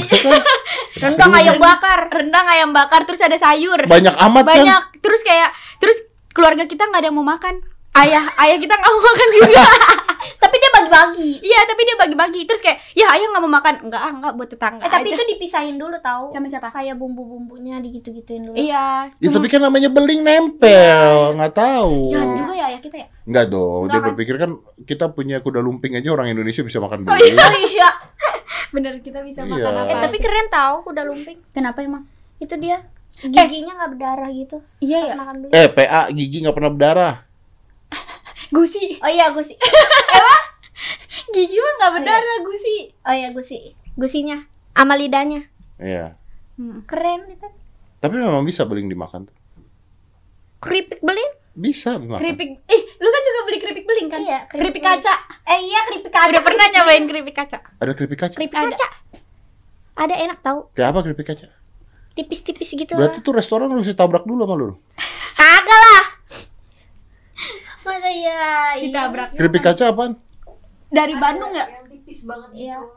Rendang ayam bakar. Rendang ayam bakar terus ada sayur. Banyak amat kan. Banyak. Terus kayak terus keluarga kita nggak ada yang mau makan. Ayah ayah kita nggak mau makan juga. Tapi dia bagi-bagi. Iya, tapi dia bagi-bagi. Terus kayak, ya ayah nggak mau makan. Enggak, ah, enggak buat tetangga Eh tapi aja. itu dipisahin dulu tahu. sama siapa? Kayak bumbu-bumbunya digitu-gituin dulu. Iya. Ya, tapi kan namanya beling nempel, nggak tahu. Jahat juga ya ayah kita ya. Enggak dong, dia Enggak kan? berpikir kan kita punya kuda lumping aja orang Indonesia bisa makan Oh beling. Oh iya. Bener kita bisa Iya. makan apa? Eh tapi keren tahu kuda lumping. kenapa emang? Itu dia giginya nggak berdarah gitu Iya pas ya. makan beli. Eh, PA gigi nggak pernah berdarah. Gusi. Oh iya gusi. Gigi mah nggak berdarah gusi. Oh iya gusi. Gusinya sama lidahnya. Iya. Keren itu. Tapi memang bisa beling dimakan. tuh. Keripik belin? Bisa dimakan. Keripik. Ih, lu kan juga beli keripik beling kan? Iya, Keripik, keripik beling. kaca. Eh iya keripik kaca. Udah pernah keripik nyobain beling. keripik kaca? Ada keripik kaca. keripik Ada. kaca? Ada enak tahu. Kayak apa keripik kaca? Tipis-tipis gitu Berarti lah. tuh restoran lu mesti tabrak dulu sama lu. Kagak lah. Masa ya iya. Ditabrak. Keripik kaca apaan? Dari Bandung ya? Yang tipis banget Iya. gitu.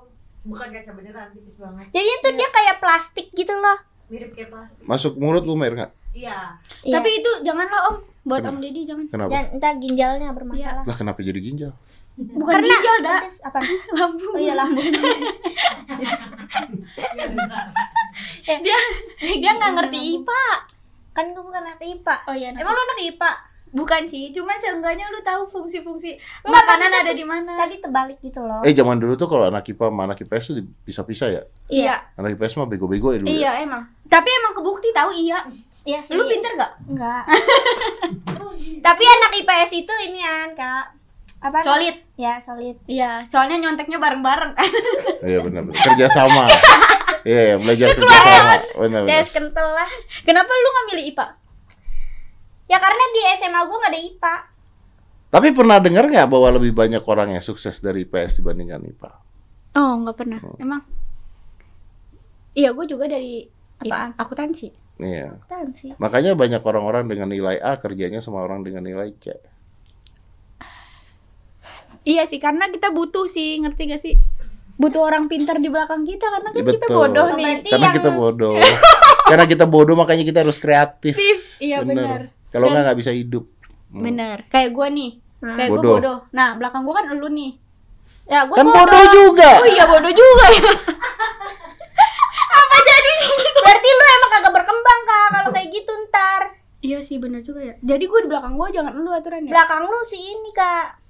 Bukan kaca beneran, tipis banget. Jadi tuh dia kayak plastik gitu loh. Mirip kayak plastik. Masuk mulut lu mer nggak? Iya. Iya. Tapi itu janganlah om. Buat Kenapa? om Deddy jangan. Kenapa? dan entah ginjalnya bermasalah. Lah kenapa jadi ginjal? Bukan Karena ginjal dah. apa? Lambung. Oh iya lambung. Dia dia nggak ngerti IPA. kan gue bukan anak IPA. Oh iya. Emang lu anak IPA? Bukan sih, cuman seenggaknya lu tahu fungsi-fungsi makanan ada di mana. Tadi terbalik gitu loh. Eh zaman dulu tuh kalau anak IPA sama anak IPS tuh bisa-bisa ya. Iya. Anak IPS mah bego-bego ya dulu. ya. Iya emang. Tapi emang kebukti tahu iya. Iya sih. Lu pinter gak? Enggak. Tapi anak IPS itu ini kan, Kak. Apa? Solid. Ya, solid. Iya, soalnya nyonteknya bareng-bareng kan. Iya benar benar. Kerja sama. Iya, iya, belajar kerja sama. Benar benar. Kental lah. Kenapa lu nggak milih IPA? Ya karena di SMA gue gak ada IPA. Tapi pernah dengar nggak bahwa lebih banyak orang yang sukses dari IPS dibandingkan IPA? Oh, nggak pernah. Emang? Iya, gue juga dari Apaan? I- akuntansi. Iya. Sih. Makanya banyak orang-orang dengan nilai A kerjanya sama orang dengan nilai C. Iya sih, karena kita butuh sih, ngerti gak sih? butuh orang pintar di belakang kita karena kan kita Betul. bodoh Oh, nih. berarti Karena yang kita bodoh. Karena kita bodoh makanya kita harus kreatif. Iya benar. Kalau nggak nggak bisa hidup. Hmm. Bener. Kayak gua nih. Nah. Kayak gua Bodoh. bodoh. Nah, belakang gua kan elu nih. ya gue Kan bodoh juga. Oh iya bodoh juga ya. Apa jadi? berarti lu emang kagak berkembang kak kalau kayak gitu ntar Iya sih bener juga ya. Jadi gua di belakang gua jangan elu aturannya. belakang lu si ini kak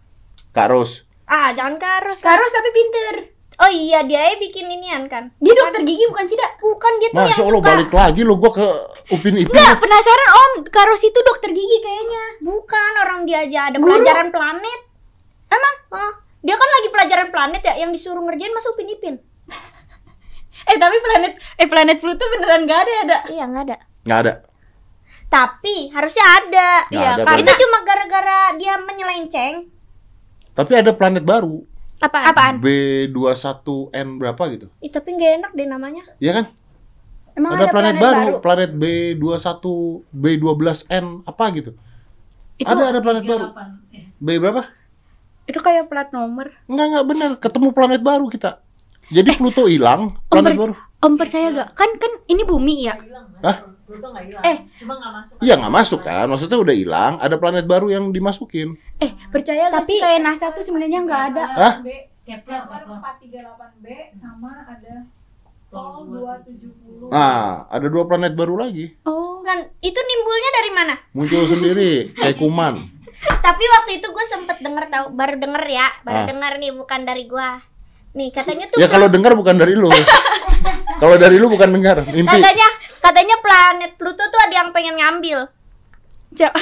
Kak Ros. ah jangan karos Karos tapi pinter. Oh iya dia aja bikin inian kan Dia dokter gigi bukan sih, Dak? bukan dia tuh Masya yang Allah suka balik lagi lu gua ke Upin Ipin. Enggak, penasaran Om. Karos itu dokter gigi kayaknya. bukan orang dia aja ada Guru. pelajaran planet Emang? Hah? dia kan lagi pelajaran planet ya yang disuruh ngerjain masa upin ipin Eh tapi planet eh planet Pluto beneran gak ada ya, Dak? iya nggak ada Nggak ada. tapi harusnya ada iya ada, karena itu cuma gara-gara dia menyelenceng Tapi ada planet baru. Apa Apaan? B21N berapa gitu. Ih, tapi nggak enak deh namanya Iya kan? Emang ada, planet, baru, planet B21, B12N apa gitu. Itu ada ada planet baru. B berapa? itu kayak plat nomor. Enggak enggak benar, ketemu planet baru kita. Jadi Pluto hilang, Om, planet per- baru. Om percaya gak? Kan kan ini bumi ya. Hah? Pluto nggak hilang Eh. cuma nggak masuk Iya nggak masuk kan? Maksudnya udah hilang, ada planet baru yang dimasukin. Eh, percaya gak Tapi- sih kayak NASA tuh sebenarnya nggak ada. Hah? Kepler 438b sama ada Tol 270 Nah, ada dua planet baru lagi. Oh. kan itu nimbulnya dari mana Muncul sendiri kayak kuman. tapi waktu itu gue sempet denger tahu baru denger ya baru Ah. denger nih bukan dari gua nih katanya tuh Ya kalau dengar bukan dari lu. kalau dari lu bukan dengar, mimpi. katanya katanya planet Pluto tuh ada yang pengen ngambil Ja-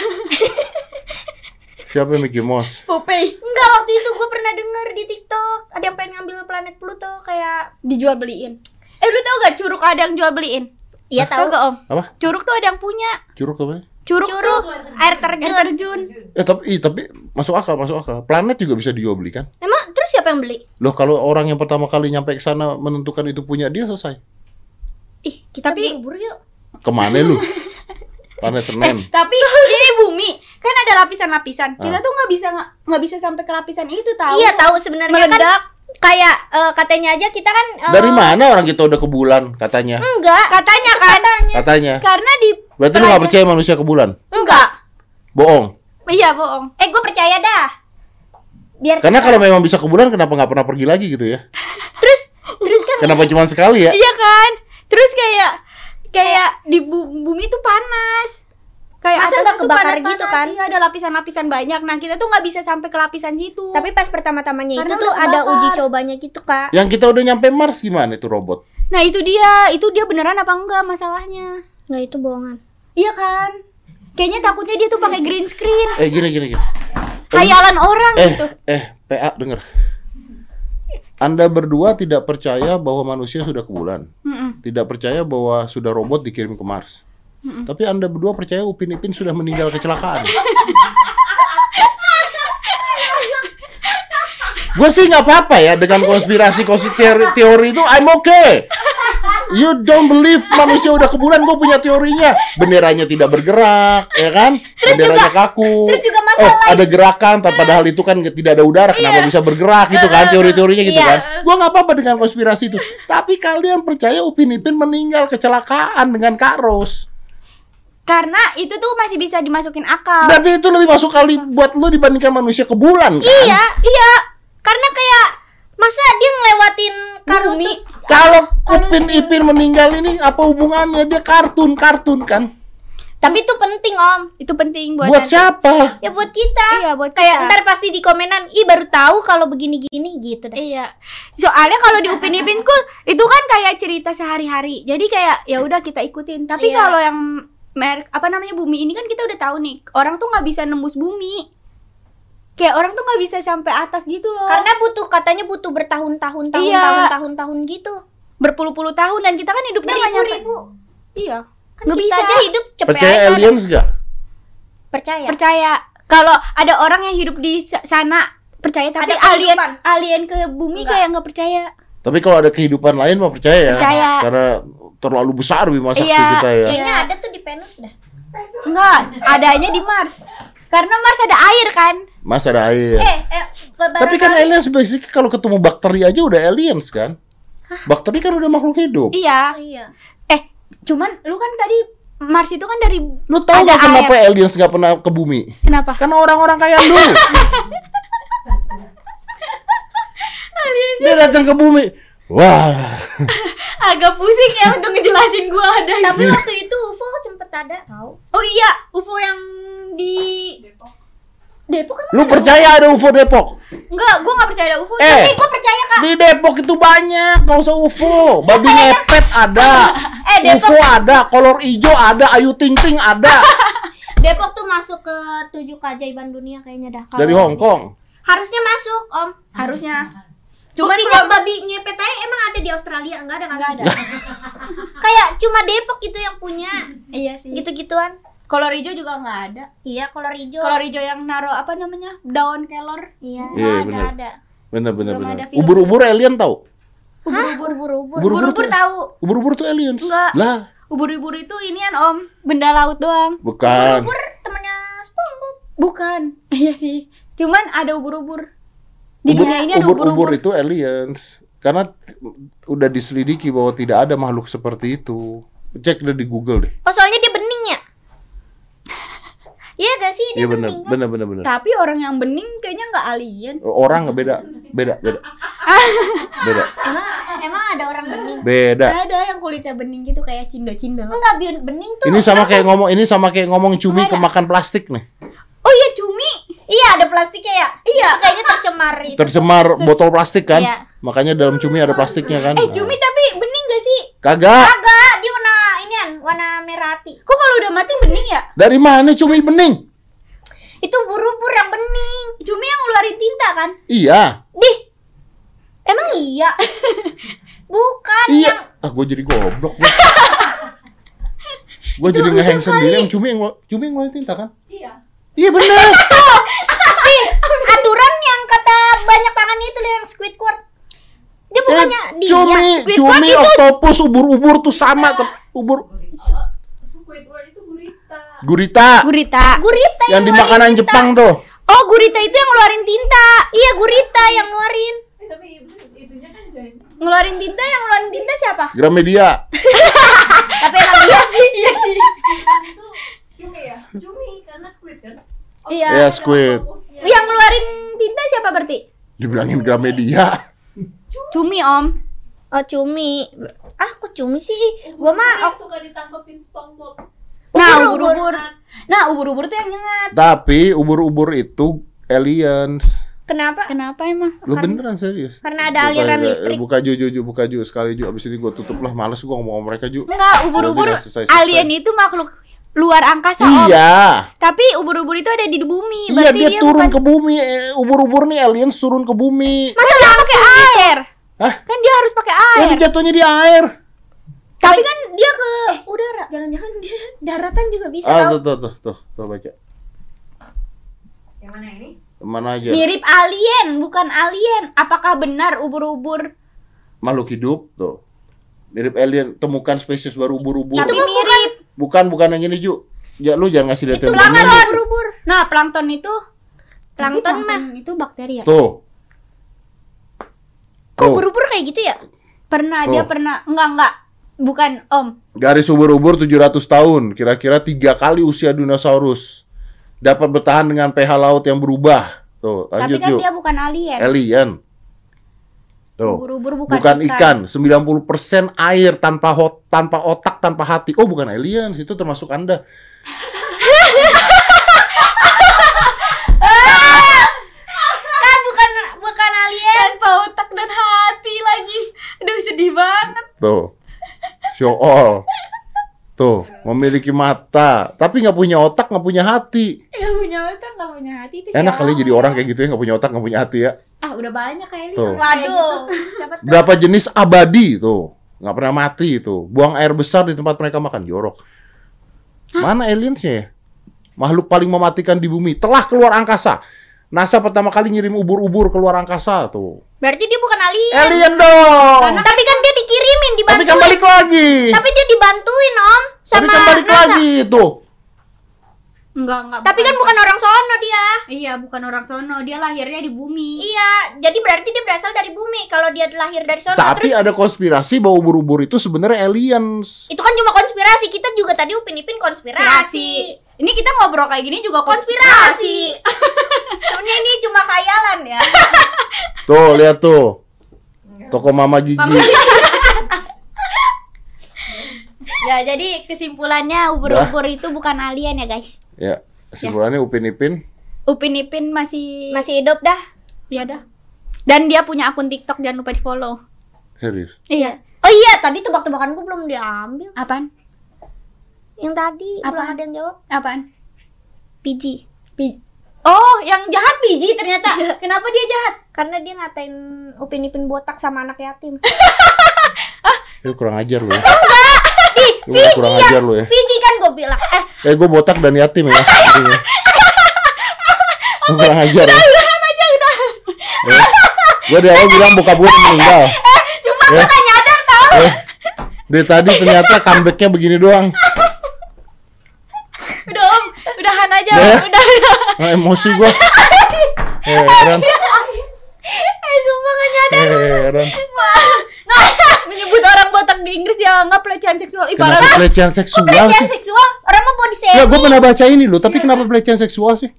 Siapa yang Mickey Mouse? Popeye enggak waktu itu gue pernah denger di TikTok ada yang pengen ngambil planet Pluto kayak dijual beliin. Eh, lu tau gak curug ada yang jual beliin? iya Tahu gak Om? Apa? Curug tuh ada yang punya. Curug apa? Curug, curug tuh air air terjun terjun. Eh tapi, ih, tapi masuk akal, masuk akal. Planet juga bisa dijual beli kan? emang terus siapa yang beli Loh kalau orang yang pertama kali nyampe ke sana menentukan itu punya dia selesai. Ih kita Tapi- buru-buru yuk Ke mana lu? Planet Senin. Tapi ini bumi kan ada lapisan-lapisan. Kita Ah. tuh nggak bisa nggak bisa sampai ke lapisan itu tahu. iya tahu sebenarnya kan Meledak. kayak eh, katanya aja kita kan eh, Dari mana orang kita udah ke bulan katanya? enggak Katanya kan. Katanya. Karena di Berarti lu gak percaya manusia ke bulan? enggak Bohong. iya bohong. eh gue percaya dah biar Karena kalau memang bisa ke bulan kenapa nggak pernah pergi lagi gitu ya? terus terus kan Kenapa cuma sekali ya? Iya kan? Terus kayak kayak di bu- bumi tuh panas. Kayak Masa atas nggak tuh kebakar panas-panas, gitu kan? Iya, ada lapisan-lapisan banyak. Nah, kita tuh nggak bisa sampai ke lapisan situ. tapi pas pertama-tamanya itu Karena tuh udah ada kebakar. uji cobanya gitu kak Yang kita udah nyampe Mars gimana itu robot? Nah, itu dia. Itu dia beneran apa enggak masalahnya? nggak itu bohongan Iya kan? Kayaknya takutnya dia tuh pakai green screen. Eh gini gini gini. Hayalan orang Eh gitu. eh PA denger. Anda berdua tidak percaya bahwa manusia sudah ke bulan. Mm-mm. Tidak percaya bahwa sudah robot dikirim ke Mars. Tapi Anda berdua percaya Upin Ipin sudah meninggal kecelakaan. Gue sih nggak apa-apa ya dengan konspirasi konspirasi teori itu I'm okay. You don't believe manusia udah ke bulan, gue punya teorinya. Benderanya tidak bergerak, ya kan? Benderanya kaku. terus juga Oh, masalah ada gerakan, tapi padahal itu kan tidak ada udara, kenapa bisa bergerak gitu kan? Teori-teorinya gitu Iya. kan? Gua nggak apa-apa dengan konspirasi itu. Tapi kalian percaya Upin Ipin meninggal kecelakaan dengan Kak Ros? Karena itu tuh masih bisa dimasukin akal. Berarti itu lebih masuk kali buat lu dibandingkan manusia ke bulan kan? iya iya karena kayak masa dia ngelewatin Bumi. Karutus Kalau Upin Ipin meninggal ini apa hubungannya? Dia kartun-kartun kan? tapi itu penting om Itu penting buat, Buat nanti. siapa? ya buat kita Iya, buat kayak kita. ntar pasti di komenan ih baru tahu kalau begini-gini gitu deh Iya. Soalnya kalau di Upin Ipin Kul itu kan kayak cerita sehari-hari. Jadi kayak ya udah kita ikutin. Tapi Iya. kalau yang merek apa namanya bumi ini kan kita udah tahu nih. Orang tuh nggak bisa nembus bumi. Kayak orang tuh nggak bisa sampai atas gitu loh. karena butuh katanya butuh bertahun-tahun tahun Iya. tahun tahun tahun gitu berpuluh-puluh tahun dan kita kan hidupnya beribu-ribu Iya. kan Nggak kita bisa. aja hidup cepet Percaya aja aliens gak? percaya Percaya. Kalau ada orang yang hidup di sa- sana percaya tapi Ada alien kehidupan. alien ke bumi Enggak. kayak nggak percaya. Tapi kalau ada kehidupan lain mah percaya ya. Percaya. Karena terlalu besar Bima Sakti Iya, kita ya. iya. kayaknya ada tuh di Venus dah Enggak, adanya di Mars. Karena Mars ada air kan? Mas ada air. Eh, eh, Tapi kan aliens basic kalau ketemu bakteri aja udah aliens kan? Bakteri kan udah makhluk hidup. Iya. Iya. Eh, cuman lu kan tadi Mars itu kan dari Lu tahu nggak kenapa aliens nggak pernah ke bumi? kenapa? Karena orang-orang kayak lu. Dia datang ke bumi. Wah, Agak pusing ya untuk ngejelasin gua ada. Tapi waktu itu UFO sempet ada tahu. Oh iya, UFO yang di Depok kan? lu percaya ada UFO Depok? Enggak, gua nggak percaya ada UFO. Eh. Tapi Gue percaya kak. Di Depok itu banyak, nggak usah UFO. Babi ngepet ada, Eh Depok, UFO ada, kolor hijau ada, Ayu Ting Ting ada Depok tuh masuk ke tujuh keajaiban dunia kayaknya dah. Kalau- dari Hong Kong. Harusnya masuk om. harusnya. Cuman Buktinya kalau babi ngepet aja emang ada di Australia enggak ada kan? Nggak ada. Kayak cuma Depok itu yang punya iya sih. gitu-gituan. Kolor hijau juga nggak ada. Iya, kolor hijau. Kolor hijau yang naro apa namanya? Daun kelor. Iya. Iya, ada, bener. ada. Bener bener Belum bener. Ubur-ubur alien tahu? Hah? Ubur-ubur. Ubur-ubur Ubur-ubur tuh- tahu. Ubur-ubur tuh aliens. Enggak. Lah, Ubur-ubur itu inian Om, benda laut doang. bukan. Ubur temennya SpongeBob. Bukan. Iya sih. Cuman ada ubur-ubur. Di Ubur- dunia ini ada ubur-ubur itu aliens. Karena udah diselidiki bahwa tidak ada makhluk seperti itu. Cek deh di Google deh. Oh, soalnya dia bening ya? Iya gak sih? Dia Iya bener, bening kan? bener bener bener. Tapi orang yang bening kayaknya nggak alien. Orang nggak beda, beda, beda, beda, Emang, emang ada orang bening? beda. Ada yang kulitnya bening gitu kayak cindo-cindo. Enggak, bening tuh. Ini sama kayak ngomong, ini sama kayak ngomong cumi kemakan plastik nih. Oh iya cumi. Iya, ada plastiknya ya? Iya. Itu kayaknya tercemar itu. Tercemar botol plastik kan? Iya. Makanya dalam cumi ada plastiknya kan? Eh cumi tapi bening gak sih? Kagak. Agak, dia warna inian, warna merah hati. Kok kalau udah mati bening ya? Dari mana cumi bening? Itu buru-buru yang bening. Cumi yang ngeluarin tinta kan? Iya. Dih. Emang iya? Bukan Iya. yang Ah, gue jadi goblok. gue jadi ngeheng sendiri yang cumi yang cumi yang ngeluarin tinta kan? Iya. Iya bener. tapi aturan yang kata banyak tangan itu loh yang Squidward. Dia bukannya Eh, dia. cumi, Squidward cumi, itu oktopus, ubur-ubur tuh sama. tem- Ubur, Squidward itu gurita. gurita. Gurita. gurita Yang di ngeluarin makanan tinta. Jepang tuh. Oh gurita itu yang ngeluarin tinta. Iya gurita yang ngeluarin. Eh, tapi itu- itunya kan Ngeluarin tinta yang ngeluarin tinta siapa? Gramedia. Tapi emang iya sih. Iya sih. cumi ya? Cumi karena squid kan? Iya. Iya, squid. Yang ngeluarin tinta siapa berarti? Dibilangin Gramedia. Cumi om. Oh cumi. Ah kok cumi sih? Gua mah yang suka ditangkepin SpongeBob. Nah Ubur-ubur. Nah ubur-ubur tuh yang nyengat. Tapi ubur-ubur itu aliens. kenapa? Kenapa emang? Lu beneran serius? Karena ada aliran Buka- listrik. Buka ju, ju, ju, buka ju sekali ju. Abis ini gue tutup lah. Males gue ngomong sama mereka ju. Enggak, ubur-ubur alien itu makhluk luar angkasa om. Iya. Tapi ubur-ubur itu ada di bumi. Iya Berarti dia, turun bukan- ke bumi. Eh, Ubur-ubur nih aliens turun ke bumi. Masa dia pakai air? Hah? Kan dia harus pakai Ya air. dia jatuhnya di air. Tapi kan dia ke udara. Jangan-jangan dia daratan juga bisa Ah tuh tuh tuh tuh, tuh baca. Yang mana ini? Mana aja? Mirip alien, bukan alien. Apakah benar ubur-ubur? Makhluk hidup tuh. Mirip alien. Temukan spesies baru ubur-ubur. Tapi mirip. Bukan bukan yang ini ju. Ya lu jangan ngasih lihat Itu loh ubur-ubur. Nah, plankton itu Plankton mah. itu bakteri ya? Tuh. Kok Tuh. ubur-ubur kayak gitu ya? Pernah Tuh. dia pernah enggak enggak. Bukan, Om. Garis ubur-ubur 700 tahun, kira-kira tiga kali usia dinosaurus. Dapat bertahan dengan pH laut yang berubah. Tuh, Tapi lanjut kan yuk. dia bukan alien. Alien. Tuh. Ubur-ubur bukan, Bukan, ikan. 90% air tanpa hot, tanpa otak, tanpa hati. Oh, bukan alien, itu termasuk Anda. Kan bukan bukan alien. Tanpa otak dan hati lagi. Aduh, sedih banget. Tuh. Show all. Tuh, memiliki mata, tapi nggak punya otak, nggak punya hati. Enggak punya otak, enggak punya hati itu Enak kali jadi orang kayak gitu ya, nggak punya otak, nggak punya hati ya. Ah, udah banyak kayak Tuh. Kayak Waduh. gitu. Siapa tuh? Berapa jenis abadi tuh? Nggak pernah mati itu. Buang air besar di tempat mereka makan jorok. Mana aliensnya ya? Makhluk paling mematikan di bumi telah keluar angkasa. NASA pertama kali ngirim ubur-ubur keluar angkasa tuh. Berarti dia bukan alien. Alien dong. Tapi kan dia dikirimin, Tapi dibantuin. kan balik lagi. Tapi dia dibantuin, Om, Tapi sama kan balik NASA. lagi tuh. Enggak, enggak. Tapi kan bukan orang sono dia. Iya, bukan orang sono. Dia lahirnya di bumi. Iya, jadi berarti dia berasal dari bumi. Kalau dia lahir dari sono Tapi terus ada konspirasi bahwa ubur-ubur itu sebenarnya aliens. itu kan cuma konspirasi. Kita juga tadi upin-ipin konspirasi. Konspirasi. Ini kita ngobrol kayak gini juga Konspirasi. Sebenarnya ini cuma khayalan ya. Tuh, lihat tuh. Toko Mama Gigi. Ya, jadi kesimpulannya ubur-ubur itu bukan alien ya, guys. Ya, kesimpulannya Upin Ipin. Upin Ipin masih Masih hidup dah. ya dah. Dan dia punya akun TikTok, jangan lupa di-follow. Serius. Iya. Oh iya, tadi tebak-tebakanku belum diambil. Apaan? Yang tadi belum Apaan? ada yang jawab. Apaan? PG. Pi- Oh, yang jahat PG ternyata. Kenapa dia jahat? Karena dia ngatain Upin-Ipin botak sama anak yatim. Lu kurang ajar lu. ya. Ih, Lu kurang ajar lu ya. PG kan gue bilang. Eh, Eh, gue botak dan yatim ya. Lu kurang ajar ya. Gue dari awal bilang bokap gue meninggal. sumpah Ya. gue gak nyadar tau. Eh, dari tadi ternyata comebacknya begini doang. Udah, Om. Udahan aja. Udah ya? Udah, udah. Nah, emosi gue. Heran. Eh, sumpah gak nyadar. Heran. Nggak, menyebut orang botak di Inggris dianggap pelecehan seksual. Ih, parah. Kenapa pelecehan seksual Pelecehan sih? seksual. Orang mau body Ya, shaming. gue pernah baca ini loh. Tapi kenapa pelecehan seksual sih?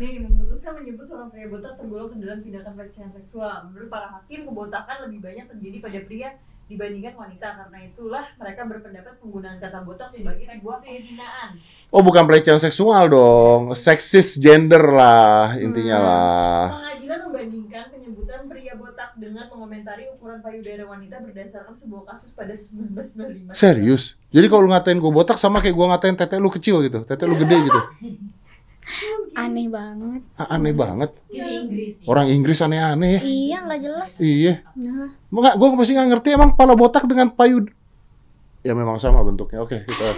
Nih, memutuskan menyebut seorang pria botak tergolong ke dalam tindakan pelecehan seksual. Menurut para hakim, kebotakan lebih banyak terjadi pada pria dibandingkan wanita. Karena itulah mereka berpendapat penggunaan kata botak sebagai sebuah penghinaan. Oh, bukan pelecehan seksual dong. Seksis gender lah intinya lah. Pengadilan membandingkan penyebutan pria botak dengan mengomentari ukuran payudara wanita berdasarkan sebuah kasus pada 1995. Serius? Jadi kalau lu ngatain gue botak sama kayak gue ngatain tete lu kecil gitu, tete lu gede gitu. Aneh banget. Ah, Aneh banget. Orang Inggris aneh-aneh ya. Iya, nggak jelas. Iya. Nah. Enggak, gue masih nggak ngerti emang kepala botak dengan payud. Ya memang sama bentuknya. Oke, kita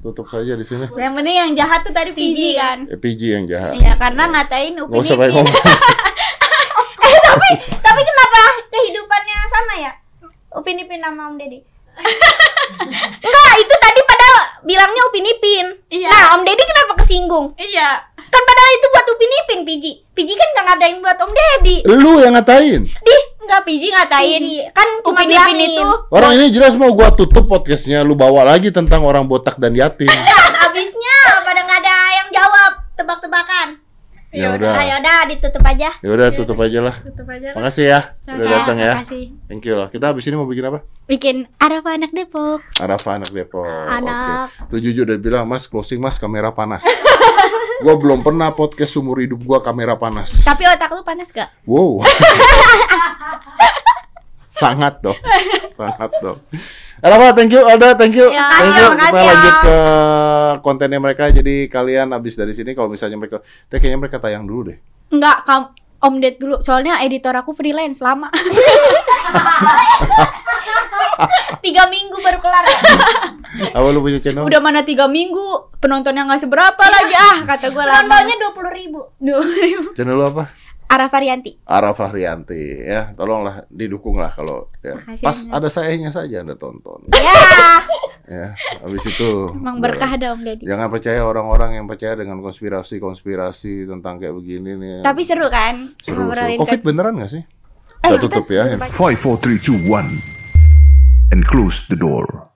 tutup saja di sini. Yang penting yang jahat tuh tadi PG kan. Eh, PG yang jahat. Iya, karena ngatain Upin usah banyak Ipin. ngomong. Tapi kenapa kehidupannya sama ya? Upin Ipin sama Om Deddy. Enggak, itu tadi padahal bilangnya Upin Ipin. Iya. Nah, Om Deddy kenapa kesinggung? Iya. Kan padahal itu buat Upin Ipin, Piji. Piji kan nggak ngadain buat Om Deddy. Lu yang ngatain. Di Enggak PG ngatain. Piji kan cuma Upin Ipin itu Orang ini jelas mau gua tutup podcastnya. Lu bawa lagi tentang orang botak dan yatim. Abisnya pada nggak ada yang jawab tebak-tebakan. Ya Ayo udah. udah ditutup aja. Ya udah tutup aja lah. tutup aja. Makasih ya udah Sama-sama, datang ya. makasih. Thank you lah. Kita habis ini mau bikin apa? Bikin Arafa anak Depok. Arafa anak Depok. Anak. Oke. Tuh udah bilang, Mas closing Mas kamera panas. gua belum pernah podcast umur hidup gua kamera panas. Tapi otak lu panas gak? Wow. Sangat dong. Sangat dong. Arafa, thank you. Alda, thank you. Ya, thank you. Kita ya. lanjut ke kontennya mereka. Jadi kalian habis dari sini kalau misalnya mereka, kayaknya mereka tayang dulu deh. Enggak, kam Om Ded dulu. Soalnya editor aku freelance lama. Tiga minggu baru kelar. Apa lu punya channel? Udah mana tiga minggu, penontonnya nggak seberapa lagi ah kata gue lama. Penontonnya dua puluh ribu. Duh. Channel lu apa? Ara Varianti. Ara Fahrianti ya tolonglah didukung lah kalau ya. Makasih, pas Anda. ada sayanya saja anda tonton Ya. ya habis itu Emang berkah ada Om Deddy. jangan percaya orang-orang yang percaya dengan konspirasi-konspirasi tentang kayak begini nih Tapi seru kan? seru, seru. Covid beneran gak sih Eh, kita tutup ya Five, four, three, two, one, and close the door.